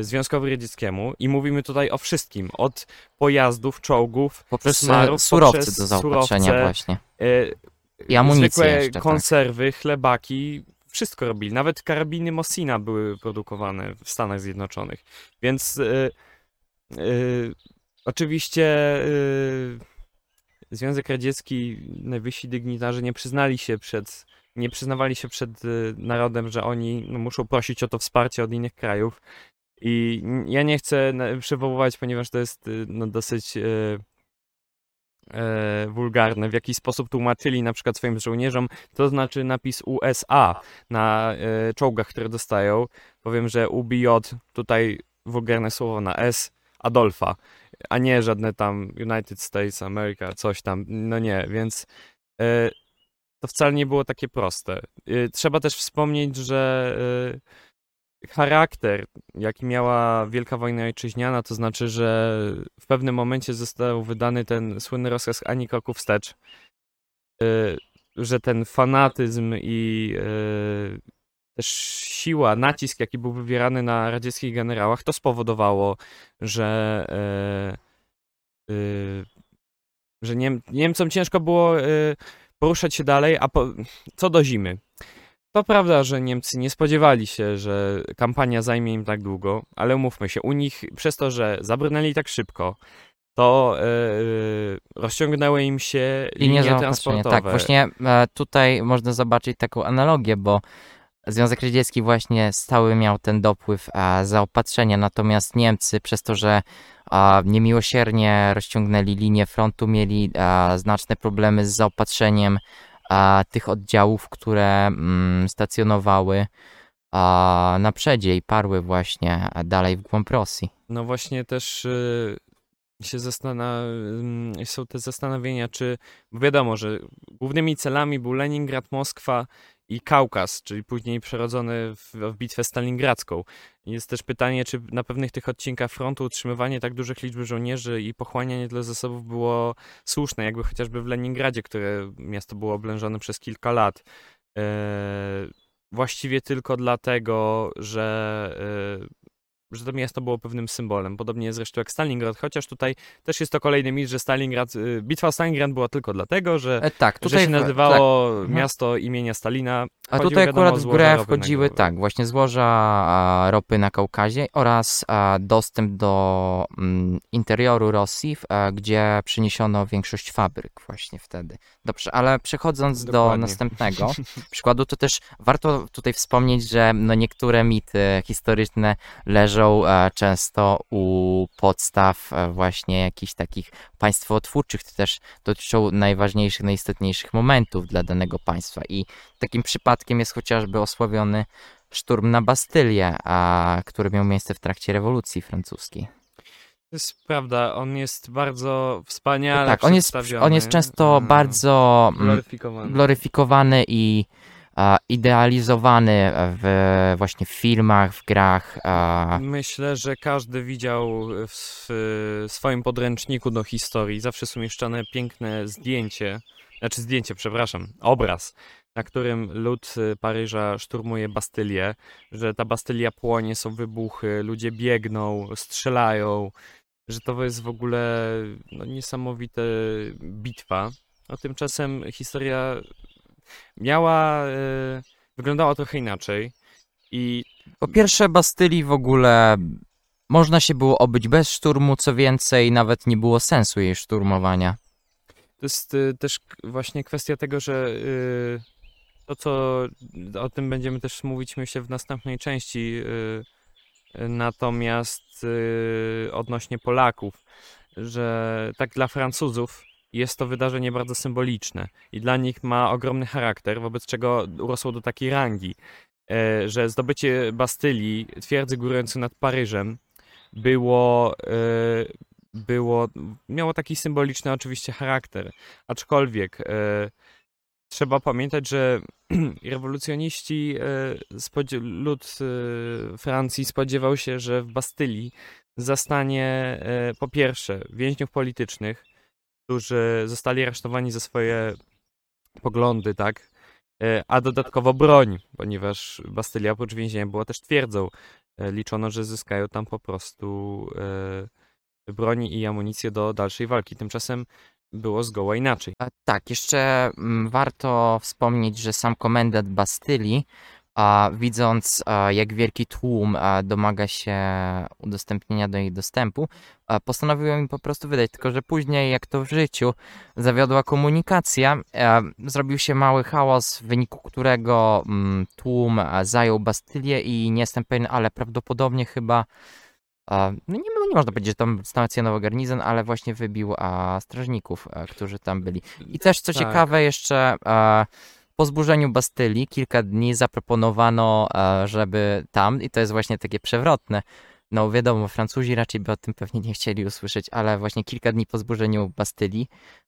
Związkowi Radzieckiemu i mówimy tutaj o wszystkim, od pojazdów, czołgów, Poprzez smarów, e, surowce poprzez do zaopatrzenia surowce, właśnie. e, I amunicję zwykłe jeszcze, tak. konserwy, chlebaki, wszystko robili. Nawet karabiny Mossina były produkowane w Stanach Zjednoczonych. Więc e, e, oczywiście e, Związek Radziecki, najwyżsi dygnitarze nie przyznali się przed, nie przyznawali się przed e, narodem, że oni no, muszą prosić o to wsparcie od innych krajów. I ja nie chcę przywoływać, ponieważ to jest e, no, dosyć e, e, wulgarne, w jaki sposób tłumaczyli na przykład swoim żołnierzom, to znaczy napis USA na e, czołgach, które dostają. Powiem, że UBJ, tutaj wulgarne słowo na S, Adolfa, a nie żadne tam United States, America, coś tam. No nie, więc e, to wcale nie było takie proste. E, trzeba też wspomnieć, że e, charakter, jaki miała Wielka Wojna Ojczyźniana, to znaczy, że w pewnym momencie został wydany ten słynny rozkaz ani kroku wstecz, że ten fanatyzm i też siła, nacisk, jaki był wywierany na radzieckich generałach, to spowodowało, że y, y, że Niem Niemcom ciężko było y, poruszać się dalej, a po, co do zimy. To prawda, że Niemcy nie spodziewali się, że kampania zajmie im tak długo, ale umówmy się, u nich przez to, że zabrnęli tak szybko, to e, rozciągnęły im się Linie linie transportowe. Tak, właśnie tutaj można zobaczyć taką analogię, bo Związek Radziecki właśnie stały miał ten dopływ zaopatrzenia, natomiast Niemcy przez to, że niemiłosiernie rozciągnęli linię frontu, mieli znaczne problemy z zaopatrzeniem tych oddziałów, które mm, stacjonowały na przedzie i parły właśnie dalej w głąb Rosji. No właśnie też y, się ym, są te zastanowienia, czy wiadomo, że głównymi celami był Leningrad, Moskwa i Kaukaz, czyli później przerodzony w, w bitwę stalingradzką. Jest też pytanie, czy na pewnych tych odcinkach frontu utrzymywanie tak dużych liczb żołnierzy i pochłanianie tyle zasobów było słuszne, jakby chociażby w Leningradzie, które miasto było oblężone przez kilka lat. E, właściwie tylko dlatego, że e, że to miasto było pewnym symbolem, podobnie zresztą jak Stalingrad, chociaż tutaj też jest to kolejny mit, że Stalingrad, y, bitwa o Stalingrad była tylko dlatego, że, E, tak, że tutaj się w- nazywało tak. miasto imienia Stalina. A tutaj wiadomo, akurat w grę wchodziły tak, właśnie złoża a, ropy na Kaukazie oraz a, dostęp do mm, interioru Rosji, a, gdzie przyniesiono większość fabryk właśnie wtedy. Dobrze, ale przechodząc do Dokładnie. następnego przykładu, to też warto tutaj wspomnieć, że no, niektóre mity historyczne leżą e, często u podstaw e, właśnie jakichś takich państwotwórczych, to też dotyczą najważniejszych, najistotniejszych momentów dla danego państwa i Takim przypadkiem jest chociażby osławiony szturm na Bastylię, a, który miał miejsce w trakcie rewolucji francuskiej. To jest prawda, on jest bardzo wspaniale tak, on jest, on jest często e, bardzo mm, gloryfikowany. gloryfikowany i idealizowany w, właśnie w filmach, w grach. A, Myślę, że każdy widział w swoim podręczniku do historii. Zawsze jest umieszczone piękne zdjęcie, znaczy zdjęcie, przepraszam, obraz, na którym lud y, Paryża szturmuje Bastylię, że ta Bastylia płonie, są wybuchy, ludzie biegną, strzelają, że to jest w ogóle no, niesamowita bitwa. No tymczasem historia miała, y, wyglądała trochę inaczej i po pierwsze, Bastylii w ogóle można się było obyć bez szturmu, co więcej, nawet nie było sensu jej szturmowania. To jest y, też k- właśnie kwestia tego, że y, to, co o tym będziemy też mówić, myślę, w następnej części. y, y, Natomiast y, odnośnie Polaków, że tak dla Francuzów jest to wydarzenie bardzo symboliczne i dla nich ma ogromny charakter, wobec czego urosło do takiej rangi, e, że zdobycie Bastylii, twierdzy górującej nad Paryżem, było, e, było, miało taki symboliczny oczywiście charakter. Aczkolwiek e, trzeba pamiętać, że rewolucjoniści, lud Francji spodziewał się, że w Bastylii zastanie po pierwsze więźniów politycznych, którzy zostali aresztowani za swoje poglądy, tak? e, a dodatkowo broń, ponieważ Bastylia oprócz więzienia była też twierdzą. E, Liczono, że zyskają tam po prostu e, broń i amunicję do dalszej walki. Tymczasem było zgoła inaczej. A, tak, jeszcze mm, warto wspomnieć, że sam komendant Bastylii, a, widząc a, jak wielki tłum a, domaga się udostępnienia do jej dostępu, a, postanowił ją im po prostu wydać. Tylko, że później, jak to w życiu, zawiodła komunikacja, e, zrobił się mały chaos, w wyniku którego mm, tłum zajął Bastylię i nie jestem pewien, ale prawdopodobnie chyba no nie, nie można powiedzieć, że tam stacjonował garnizon, ale właśnie wybił a, strażników, którzy tam byli. I też co Tak. ciekawe jeszcze po zburzeniu Bastylii kilka dni zaproponowano, a, żeby tam, i to jest właśnie takie przewrotne, no wiadomo, Francuzi raczej by o tym pewnie nie chcieli usłyszeć, ale właśnie kilka dni po zburzeniu Bastylii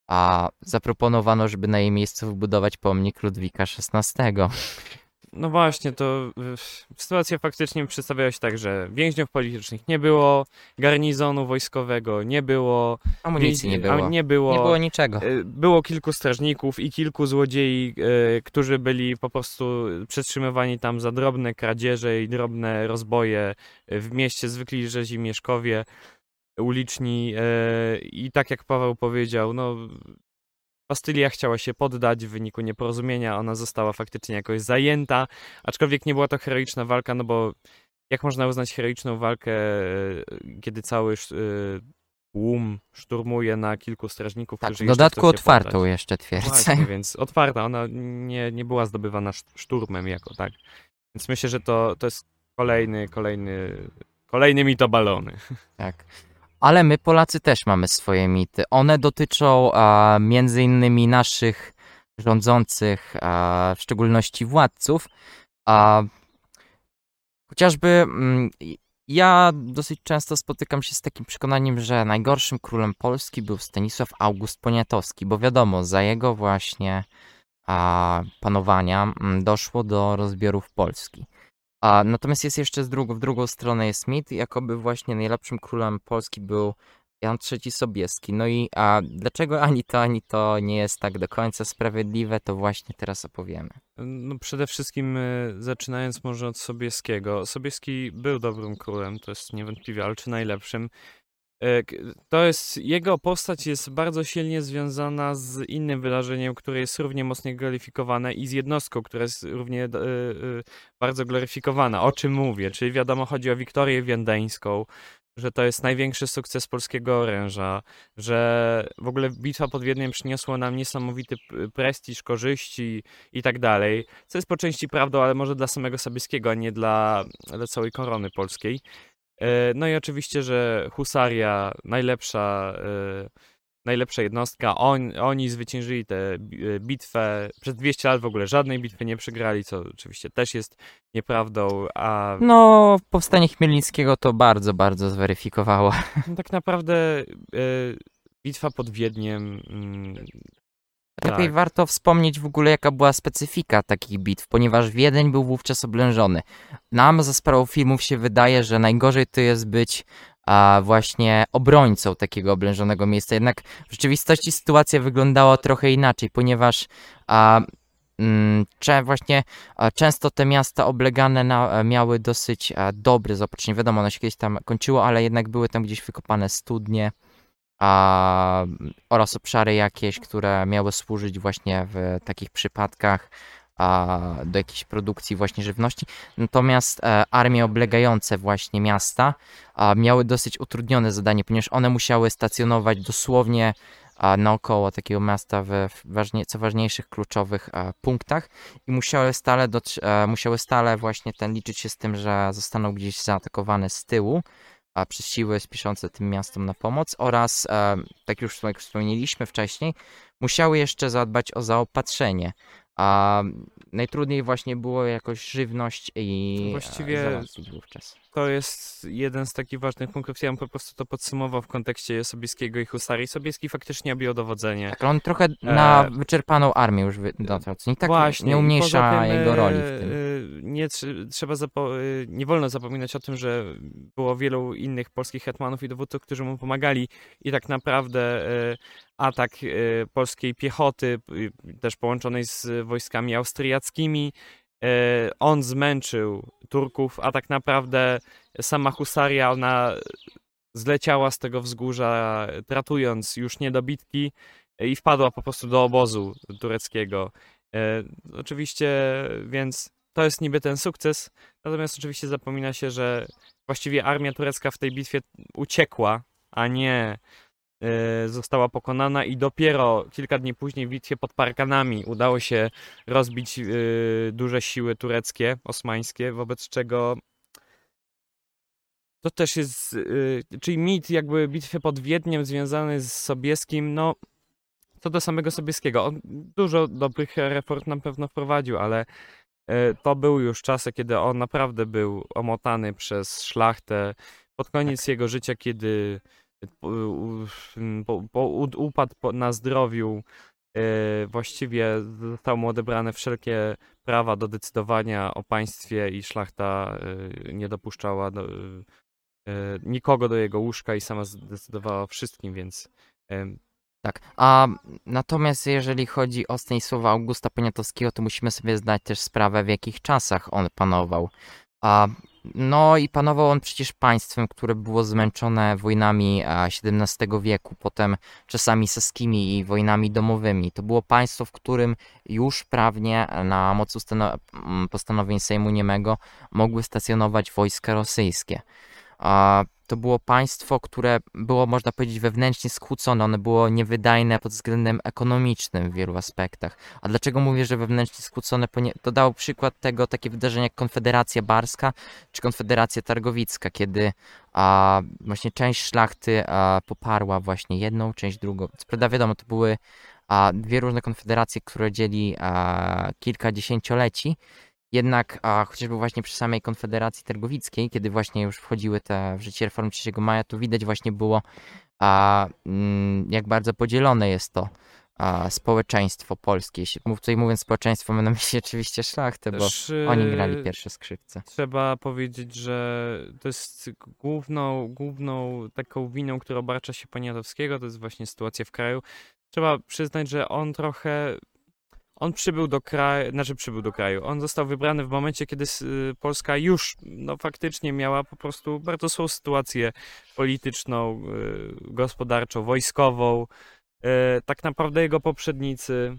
a, zaproponowano, żeby na jej miejscu wybudować pomnik Ludwika XVI. No właśnie, to y, sytuacja faktycznie przedstawiała się tak, że więźniów politycznych nie było, garnizonu wojskowego nie było, Amunicji nie było. nie było, Nie było niczego. y, było kilku strażników i kilku złodziei, y, którzy byli po prostu przetrzymywani tam za drobne kradzieże i drobne rozboje w mieście, zwykli rzezi mieszkowie uliczni i tak jak Paweł powiedział, no Bastylia chciała się poddać w wyniku nieporozumienia, ona została faktycznie jakoś zajęta, aczkolwiek nie była to heroiczna walka, no bo jak można uznać heroiczną walkę, e, kiedy cały e, tłum szturmuje na kilku strażników, Tak, którzy w dodatku otwartą poddać. jeszcze twierdzę. Właśnie, więc otwarta, ona nie, nie była zdobywana szt- szturmem jako tak. Więc myślę, że to, to jest kolejny, kolejny, kolejny mitobalony. Tak. Ale my Polacy też mamy swoje mity. One dotyczą a, między innymi naszych rządzących, a, w szczególności władców. A, chociażby mm, i- ja dosyć często spotykam się z takim przekonaniem, że najgorszym królem Polski był Stanisław August Poniatowski, bo wiadomo, za jego właśnie a, panowania mm, doszło do rozbiorów Polski. A, natomiast jest jeszcze z drugą, w drugą stronę jest mit, jakoby właśnie najlepszym królem Polski był Jan III Sobieski. No i a, dlaczego ani to, ani to nie jest tak do końca sprawiedliwe, to właśnie teraz opowiemy. No przede wszystkim e, zaczynając może od Sobieskiego. Sobieski był dobrym królem, to jest niewątpliwie, ale czy najlepszym? E, To jest, jego postać jest bardzo silnie związana z innym wydarzeniem, które jest równie mocno gloryfikowane i z jednostką, która jest równie e, e, bardzo gloryfikowana. O czym mówię? Czyli wiadomo, chodzi o Wiktorię Wiądeńską, że to jest największy sukces polskiego oręża, że w ogóle bitwa pod Wiedniem przyniosła nam niesamowity prestiż, korzyści i tak dalej, co jest po części prawdą, ale może dla samego Sobieskiego, a nie dla, dla całej korony polskiej. E, No i oczywiście, że husaria, najlepsza, e, najlepsza jednostka, on, oni zwyciężyli tę e, bitwę, przez 200 lat w ogóle żadnej bitwy nie przegrali, co oczywiście też jest nieprawdą, a No, powstanie Chmielnickiego to bardzo, bardzo zweryfikowało. no, tak naprawdę bitwa pod Wiedniem mm, Lepiej Tak. warto wspomnieć w ogóle, jaka była specyfika takich bitw, ponieważ Wiedeń był wówczas oblężony. Nam za sprawą filmów się wydaje, że najgorzej to jest być a, właśnie obrońcą takiego oblężonego miejsca. Jednak w rzeczywistości sytuacja wyglądała trochę inaczej, ponieważ a, mm, cze, właśnie a, często te miasta oblegane na, a, miały dosyć a, dobre zaopatrzenie. Wiadomo, ono się kiedyś tam kończyło, ale jednak były tam gdzieś wykopane studnie a, oraz obszary jakieś, które miały służyć właśnie w takich przypadkach a, do jakiejś produkcji właśnie żywności. Natomiast e, armie oblegające właśnie miasta a, miały dosyć utrudnione zadanie, ponieważ one musiały stacjonować dosłownie a, naokoło takiego miasta w, w ważnie, co ważniejszych kluczowych e, punktach i musiały stale, dotr- e, musiały stale właśnie ten liczyć się z tym, że zostaną gdzieś zaatakowane z tyłu a, przez siły spiszące tym miastom na pomoc oraz, e, tak już jak wspomnieliśmy wcześniej, musiały jeszcze zadbać o zaopatrzenie. A najtrudniej właśnie było jakoś żywność i Właściwie- e, wówczas. To jest jeden z takich ważnych punktów. Ja bym po prostu to podsumował w kontekście Sobieskiego i Husarii. Sobieski faktycznie objął dowodzenie. Tak, on trochę na E, wyczerpaną armię już dotarł. Nie tak Właśnie, nie umniejsza tym, jego roli w e, tym. e, Nie, tr- trzeba e, nie wolno zapominać o tym, że było wielu innych polskich hetmanów i dowódców, którzy mu pomagali i tak naprawdę e, atak e, polskiej piechoty, e, też połączonej z wojskami austriackimi, e, on zmęczył Turków, a tak naprawdę sama husaria, ona zleciała z tego wzgórza, tratując już niedobitki e, i wpadła po prostu do obozu tureckiego. E, oczywiście, więc to jest niby ten sukces, natomiast oczywiście zapomina się, że właściwie armia turecka w tej bitwie uciekła, a nie e, została pokonana i dopiero kilka dni później w bitwie pod Parkanami udało się rozbić e, duże siły tureckie, osmańskie, wobec czego to też jest, y, czyli mit jakby bitwy pod Wiedniem związany z Sobieskim, no co do samego Sobieskiego, on dużo dobrych reform na pewno wprowadził, ale to były już czasy, kiedy on naprawdę był omotany przez szlachtę. Pod koniec jego życia, kiedy po, po, upadł na zdrowiu, y, właściwie zostały mu odebrane wszelkie prawa do decydowania o państwie i szlachta y, nie dopuszczała do, e, nikogo do jego łóżka i sama zdecydowała o wszystkim, więc Tak. A natomiast jeżeli chodzi o Stanisława Augusta Poniatowskiego, to musimy sobie zdać też sprawę, w jakich czasach on panował. A, no i panował on przecież państwem, które było zmęczone wojnami XVII wieku, potem czasami saskimi i wojnami domowymi. To było państwo, w którym już prawnie na mocy postanowień Sejmu Niemego mogły stacjonować wojska rosyjskie. To było państwo, które było, można powiedzieć, wewnętrznie skłócone. Ono było niewydajne pod względem ekonomicznym w wielu aspektach. A dlaczego mówię, że wewnętrznie skłócone? To dał przykład tego takie wydarzenia jak Konfederacja Barska czy Konfederacja Targowicka, kiedy a, właśnie część szlachty a, poparła właśnie jedną, część drugą. Co prawda wiadomo, to były a, dwie różne konfederacje, które dzieli a, kilka dziesięcioleci. Jednak a, chociażby właśnie przy samej Konfederacji Targowickiej, kiedy właśnie już wchodziły te w życie reform 3 maja, to widać właśnie było, a, mm, jak bardzo podzielone jest to a, społeczeństwo polskie. Jeśli- Tutaj mówiąc społeczeństwo, mam na myśli oczywiście szlachtę, bo też oni e, grali pierwsze skrzypce. Trzeba powiedzieć, że to jest główną, główną taką winą, która obarcza się Poniatowskiego, to jest właśnie sytuacja w kraju. Trzeba przyznać, że on trochę. On przybył do kraju, znaczy przybył do kraju. On został wybrany w momencie, kiedy s- Polska już no, faktycznie miała po prostu bardzo złą sytuację polityczną, y, gospodarczą, wojskową. E, Tak naprawdę jego poprzednicy,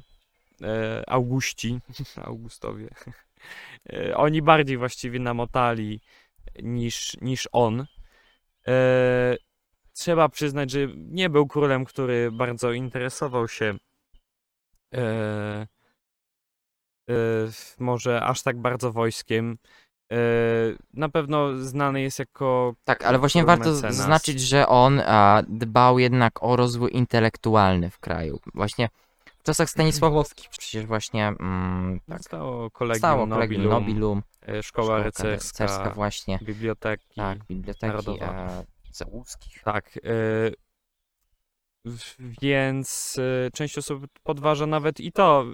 Auguści, Augustowie, oni bardziej właściwie namotali niż, niż on. Trzeba przyznać, że nie był królem, który bardzo interesował się może aż tak bardzo wojskiem. E, Na pewno znany jest jako Tak, ale właśnie warto mecenas. zaznaczyć, że on dbał jednak o rozwój intelektualny w kraju. Właśnie w czasach Stanisławowskich przecież właśnie mm, tak, Stało kolegium stało Nobilum, kolegium Nobilum, e, szkoła szkoła rycerska, rycerska właśnie, biblioteki. tak, biblioteki Narodowa. e, Załuskich. Tak. e, Więc e, część osób podważa nawet i to.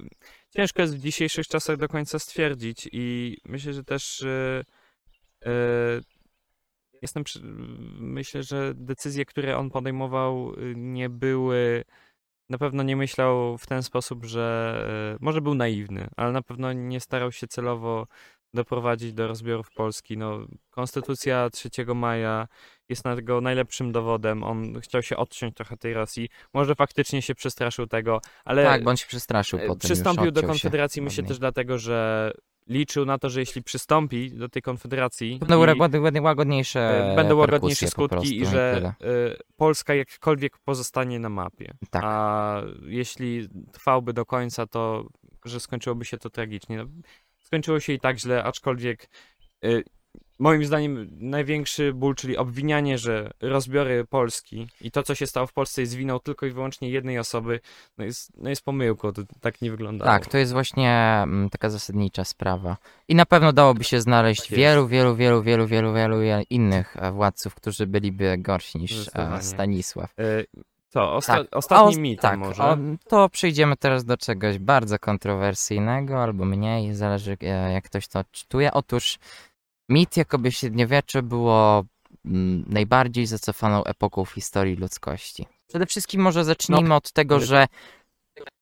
Ciężko jest w dzisiejszych czasach do końca stwierdzić i myślę, że też e, e, jestem przy, myślę, że decyzje, które on podejmował y, nie były na pewno nie myślał w ten sposób, że e, może był naiwny, ale na pewno nie starał się celowo doprowadzić do rozbiorów Polski. No, Konstytucja 3 maja jest na tego najlepszym dowodem. On chciał się odciąć trochę tej Rosji. Może faktycznie się przestraszył tego, ale Tak, się przestraszył e, potem przystąpił do odciął się Konfederacji, myślę też dlatego, że liczył na to, że jeśli przystąpi do tej Konfederacji będą łagodniejsze e, będą łagodniejsze skutki prostu, i że e, Polska jakkolwiek pozostanie na mapie. Tak. A jeśli trwałby do końca, to że skończyłoby się to tragicznie. Skończyło się i tak źle, aczkolwiek y, moim zdaniem największy ból, czyli obwinianie, że rozbiory Polski i to, co się stało w Polsce jest winą tylko i wyłącznie jednej osoby, no jest, no jest pomyłką, to tak nie wygląda. Tak, to jest właśnie mm, taka zasadnicza sprawa. I na pewno dałoby się znaleźć Tak wielu, wielu, wielu, wielu, wielu, wielu innych e, władców, którzy byliby gorsi niż e, Zdecydowanie. Stanisław. Co, osta- Tak, ostatni A os- mit tak, może? o, to przejdziemy teraz do czegoś bardzo kontrowersyjnego, albo mniej, zależy e, jak ktoś to odczytuje. Otóż mit, jakoby średniowiecze było mm, najbardziej zacofaną epoką w historii ludzkości. Przede wszystkim może zacznijmy od tego, ale- że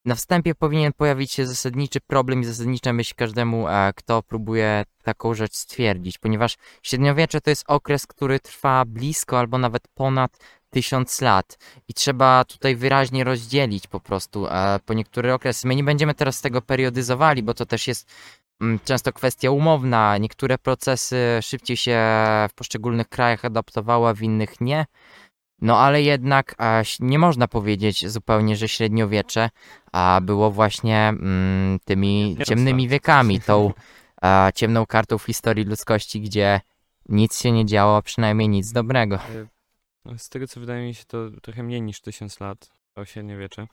na wstępie powinien pojawić się zasadniczy problem i zasadnicza myśl każdemu, e, kto próbuje taką rzecz stwierdzić, ponieważ średniowiecze to jest okres, który trwa blisko albo nawet ponad tysiąc lat i trzeba tutaj wyraźnie rozdzielić po prostu e, po niektóre okresy. My nie będziemy teraz tego periodyzowali, bo to też jest mm, często kwestia umowna. Niektóre procesy szybciej się w poszczególnych krajach adaptowały, w innych nie. No ale jednak e, nie można powiedzieć zupełnie, że średniowiecze a było właśnie mm, tymi ciemnymi wiekami, tą e, ciemną kartą w historii ludzkości, gdzie nic się nie działo, a przynajmniej nic dobrego. No, Z tego, co wydaje mi się, to trochę mniej niż tysiąc lat, to średniowiecze.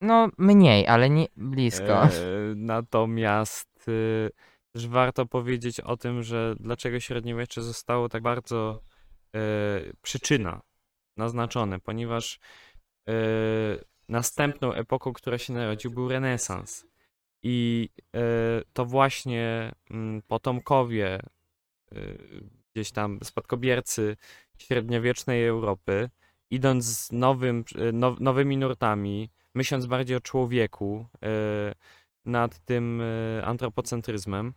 No mniej, ale nie blisko. E, natomiast y, też warto powiedzieć o tym, że dlaczego średniowiecze zostało tak bardzo e, przyczyna naznaczone, ponieważ e, następną epoką, która się narodził, był renesans. I e, to właśnie mm, potomkowie, e, gdzieś tam spadkobiercy średniowiecznej Europy, idąc z nowym, e, now, nowymi nurtami, myśląc bardziej o człowieku, e, nad tym e, antropocentryzmem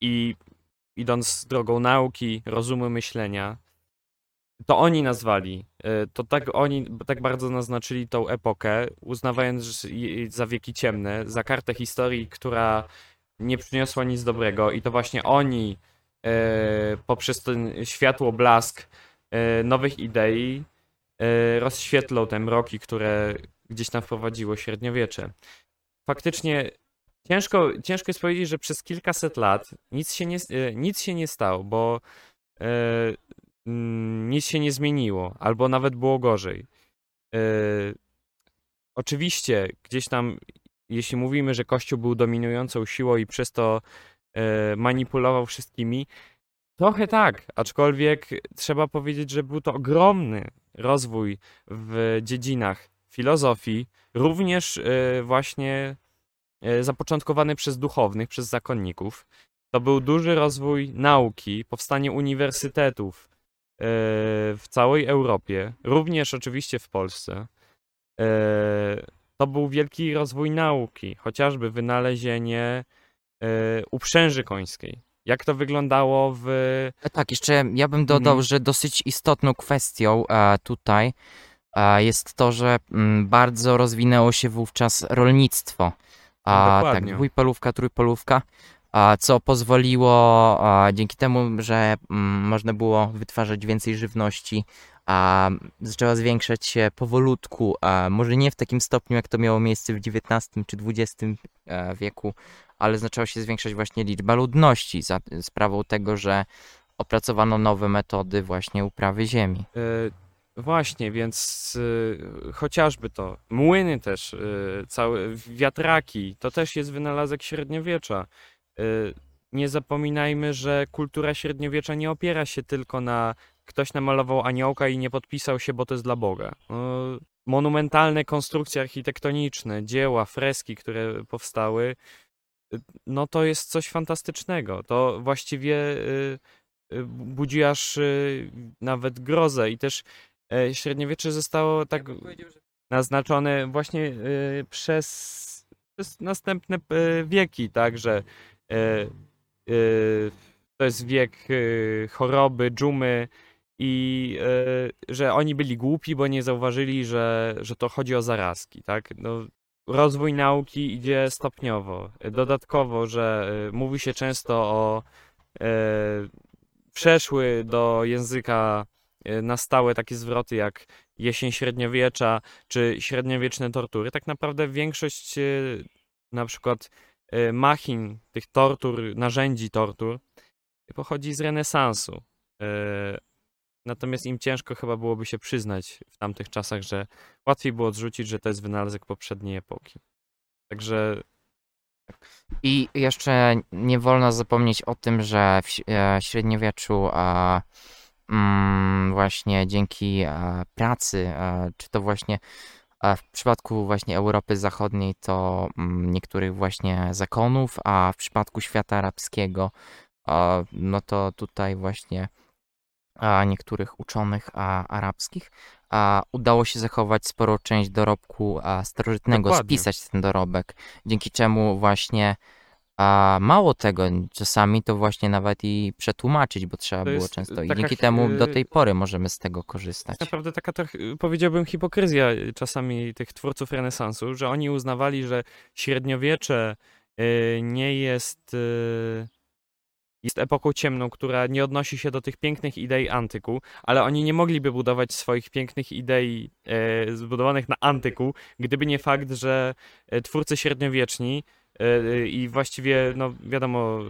i idąc drogą nauki, rozumu myślenia, to oni nazwali, to tak oni tak bardzo naznaczyli tą epokę, uznawając za wieki ciemne, za kartę historii, która nie przyniosła nic dobrego i to właśnie oni e, poprzez ten światłoblask e, nowych idei e, rozświetlą te mroki, które gdzieś tam wprowadziło średniowiecze. Faktycznie ciężko, ciężko jest powiedzieć, że przez kilkaset lat nic się nie, nic się nie stało, bo mm, nic się nie zmieniło, albo nawet było gorzej. Oczywiście, gdzieś tam, jeśli mówimy, że Kościół był dominującą siłą i przez to e, manipulował wszystkimi, trochę tak, aczkolwiek trzeba powiedzieć, że był to ogromny rozwój w dziedzinach filozofii, również e, właśnie e, zapoczątkowany przez duchownych, przez zakonników. To był duży rozwój nauki, powstanie uniwersytetów w całej Europie, również oczywiście w Polsce. To był wielki rozwój nauki, chociażby wynalezienie e, uprzęży końskiej. Jak to wyglądało w E, Tak, jeszcze ja bym dodał, Mhm. że dosyć istotną kwestią e, tutaj e, jest to, że mm, bardzo rozwinęło się wówczas rolnictwo. A, tak, dokładnie. dwójpolówka, trójpolówka, a, co pozwoliło a, dzięki temu, że mm, można było wytwarzać więcej żywności, a zaczęła zwiększać się powolutku, może nie w takim stopniu, jak to miało miejsce w XIX czy XX e, wieku, ale zaczęła się zwiększać właśnie liczba ludności za sprawą tego, że opracowano nowe metody właśnie uprawy ziemi. E, Właśnie, więc e, chociażby to, młyny też, e, całe wiatraki, to też jest wynalazek średniowiecza. Nie zapominajmy, że kultura średniowiecza nie opiera się tylko na ktoś namalował aniołka i nie podpisał się, bo to jest dla Boga. No, monumentalne konstrukcje architektoniczne, dzieła, freski, które powstały, no to jest coś fantastycznego. To właściwie e, e, budzi aż e, nawet grozę i też e, średniowiecze zostało tak naznaczone właśnie przez, przez następne wieki, tak, że e, to jest wiek choroby, dżumy i e, że oni byli głupi, bo nie zauważyli, że, że to chodzi o zarazki, tak. No, rozwój nauki idzie stopniowo. Dodatkowo, że e, mówi się często o e, przeszły do języka na stałe takie zwroty jak jesień średniowiecza czy średniowieczne tortury. Tak naprawdę większość na przykład machin, tych tortur, narzędzi tortur pochodzi z renesansu. Natomiast im ciężko chyba byłoby się przyznać w tamtych czasach, że łatwiej było odrzucić, że to jest wynalazek poprzedniej epoki. Także I jeszcze nie wolno zapomnieć o tym, że w e, średniowieczu e, mm, właśnie dzięki e, pracy, e, czy to właśnie w przypadku właśnie Europy Zachodniej to mm, niektórych właśnie zakonów, a w przypadku świata arabskiego no to tutaj właśnie a niektórych uczonych a, arabskich a, udało się zachować sporą część dorobku a, starożytnego, Dokładnie. spisać ten dorobek, dzięki czemu właśnie a, mało tego, czasami to właśnie nawet i przetłumaczyć, bo trzeba było jest często i dzięki temu do y- tej pory możemy z tego korzystać. naprawdę taka trochę, powiedziałbym, hipokryzja y, czasami tych twórców renesansu, że oni uznawali, że średniowiecze nie jest, jest epoką ciemną, która nie odnosi się do tych pięknych idei antyku, ale oni nie mogliby budować swoich pięknych idei e, zbudowanych na antyku, gdyby nie fakt, że e, twórcy średniowieczni e, i właściwie, no wiadomo,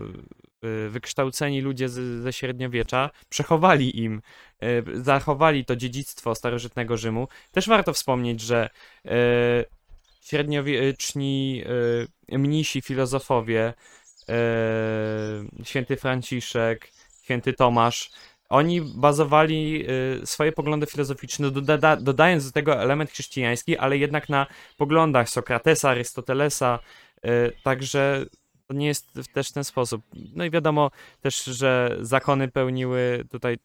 e, wykształceni ludzie z, ze średniowiecza przechowali im, e, zachowali to dziedzictwo starożytnego Rzymu. Też warto wspomnieć, że e, średniowieczni e, mnisi, filozofowie, e, święty Franciszek, święty Tomasz, oni bazowali e, swoje poglądy filozoficzne, doda, dodając do tego element chrześcijański, ale jednak na poglądach Sokratesa, Arystotelesa, e, także to nie jest też ten sposób. No i wiadomo też, że zakony pełniły tutaj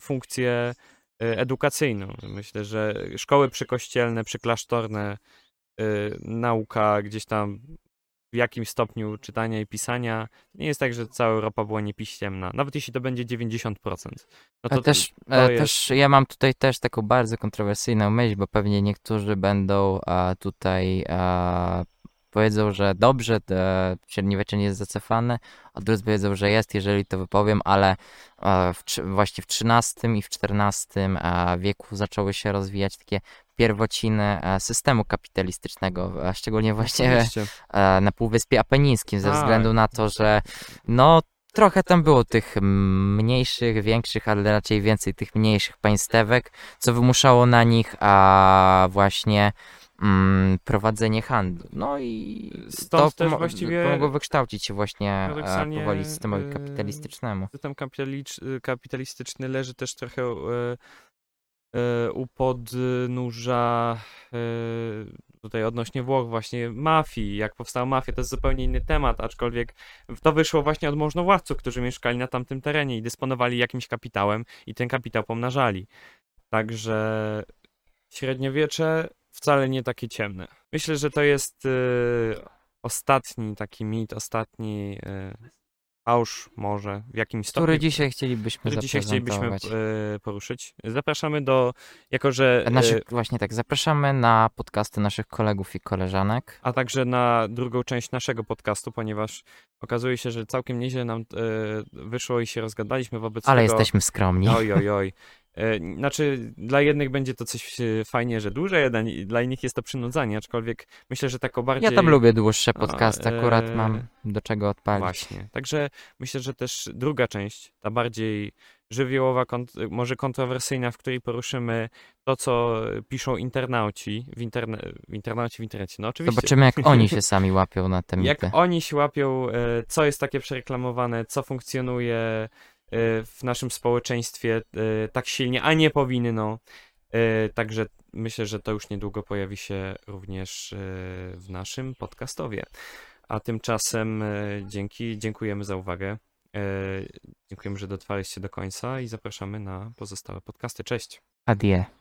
funkcję edukacyjną. Myślę, że szkoły przykościelne, przyklasztorne, nauka gdzieś tam w jakimś stopniu czytania i pisania. Nie jest tak, że cała Europa była niepiśmienna. Nawet jeśli to będzie 90%. No A to też, to e, jest- też ja mam tutaj też taką bardzo kontrowersyjną myśl, bo pewnie niektórzy będą e, tutaj e, powiedzą, że dobrze, średniowiecze nie jest zacofane, a drudzy powiedzą, że jest, jeżeli to wypowiem, ale e, w, właśnie w XIII i w XIV e, wieku zaczęły się rozwijać takie pierwociny e, systemu kapitalistycznego, a szczególnie właśnie Oczywiście. e, na Półwyspie Apenińskim, ze Tak. względu na to, że no trochę tam było tych mniejszych, większych, ale raczej więcej tych mniejszych państewek, co wymuszało na nich a właśnie mm, prowadzenie handlu. No i Stąd to też właściwie pomogło wykształcić się właśnie e, powoli systemowi e, kapitalistycznemu. system kapitalicz- kapitalistyczny leży też trochę u podnóża e, tutaj odnośnie Włoch właśnie mafii, jak powstała mafia, to jest zupełnie inny temat, aczkolwiek to wyszło właśnie od możnowładców, którzy mieszkali na tamtym terenie i dysponowali jakimś kapitałem i ten kapitał pomnażali. Także średniowiecze wcale nie takie ciemne. Myślę, że to jest e, ostatni taki mit, ostatni e, fałsz może w jakimś stopniu. Który dzisiaj chcielibyśmy który dzisiaj chcielibyśmy e, poruszyć. Zapraszamy do, jako że, e, Naszych, właśnie tak, zapraszamy na podcasty naszych kolegów i koleżanek. a także na drugą część naszego podcastu, ponieważ okazuje się, że całkiem nieźle nam e, wyszło i się rozgadaliśmy wobec Ale tego. jesteśmy skromni. Oj, oj, oj. E, Znaczy, dla jednych będzie to coś e, fajnie, że dłużej, dla- innych jest to przynudzanie, aczkolwiek myślę, że tak o bardziej... Ja tam lubię dłuższe podcasty, akurat e, mam do czego odpalić. Właśnie. Także myślę, że też druga część, ta bardziej żywiołowa, kont- może kontrowersyjna, w której poruszymy to, co piszą internauci w, interne- w internaucie, w internecie. No oczywiście. Zobaczymy, jak oni się sami łapią na te Jak oni się łapią, co jest takie przereklamowane, co funkcjonuje w naszym społeczeństwie e, tak silnie, a nie powinno. E, Także myślę, że to już niedługo pojawi się również e, w naszym podcastowie. A tymczasem e, dzięki, dziękujemy za uwagę. E, Dziękujemy, że dotrwaliście do końca i zapraszamy na pozostałe podcasty. Cześć! Adie.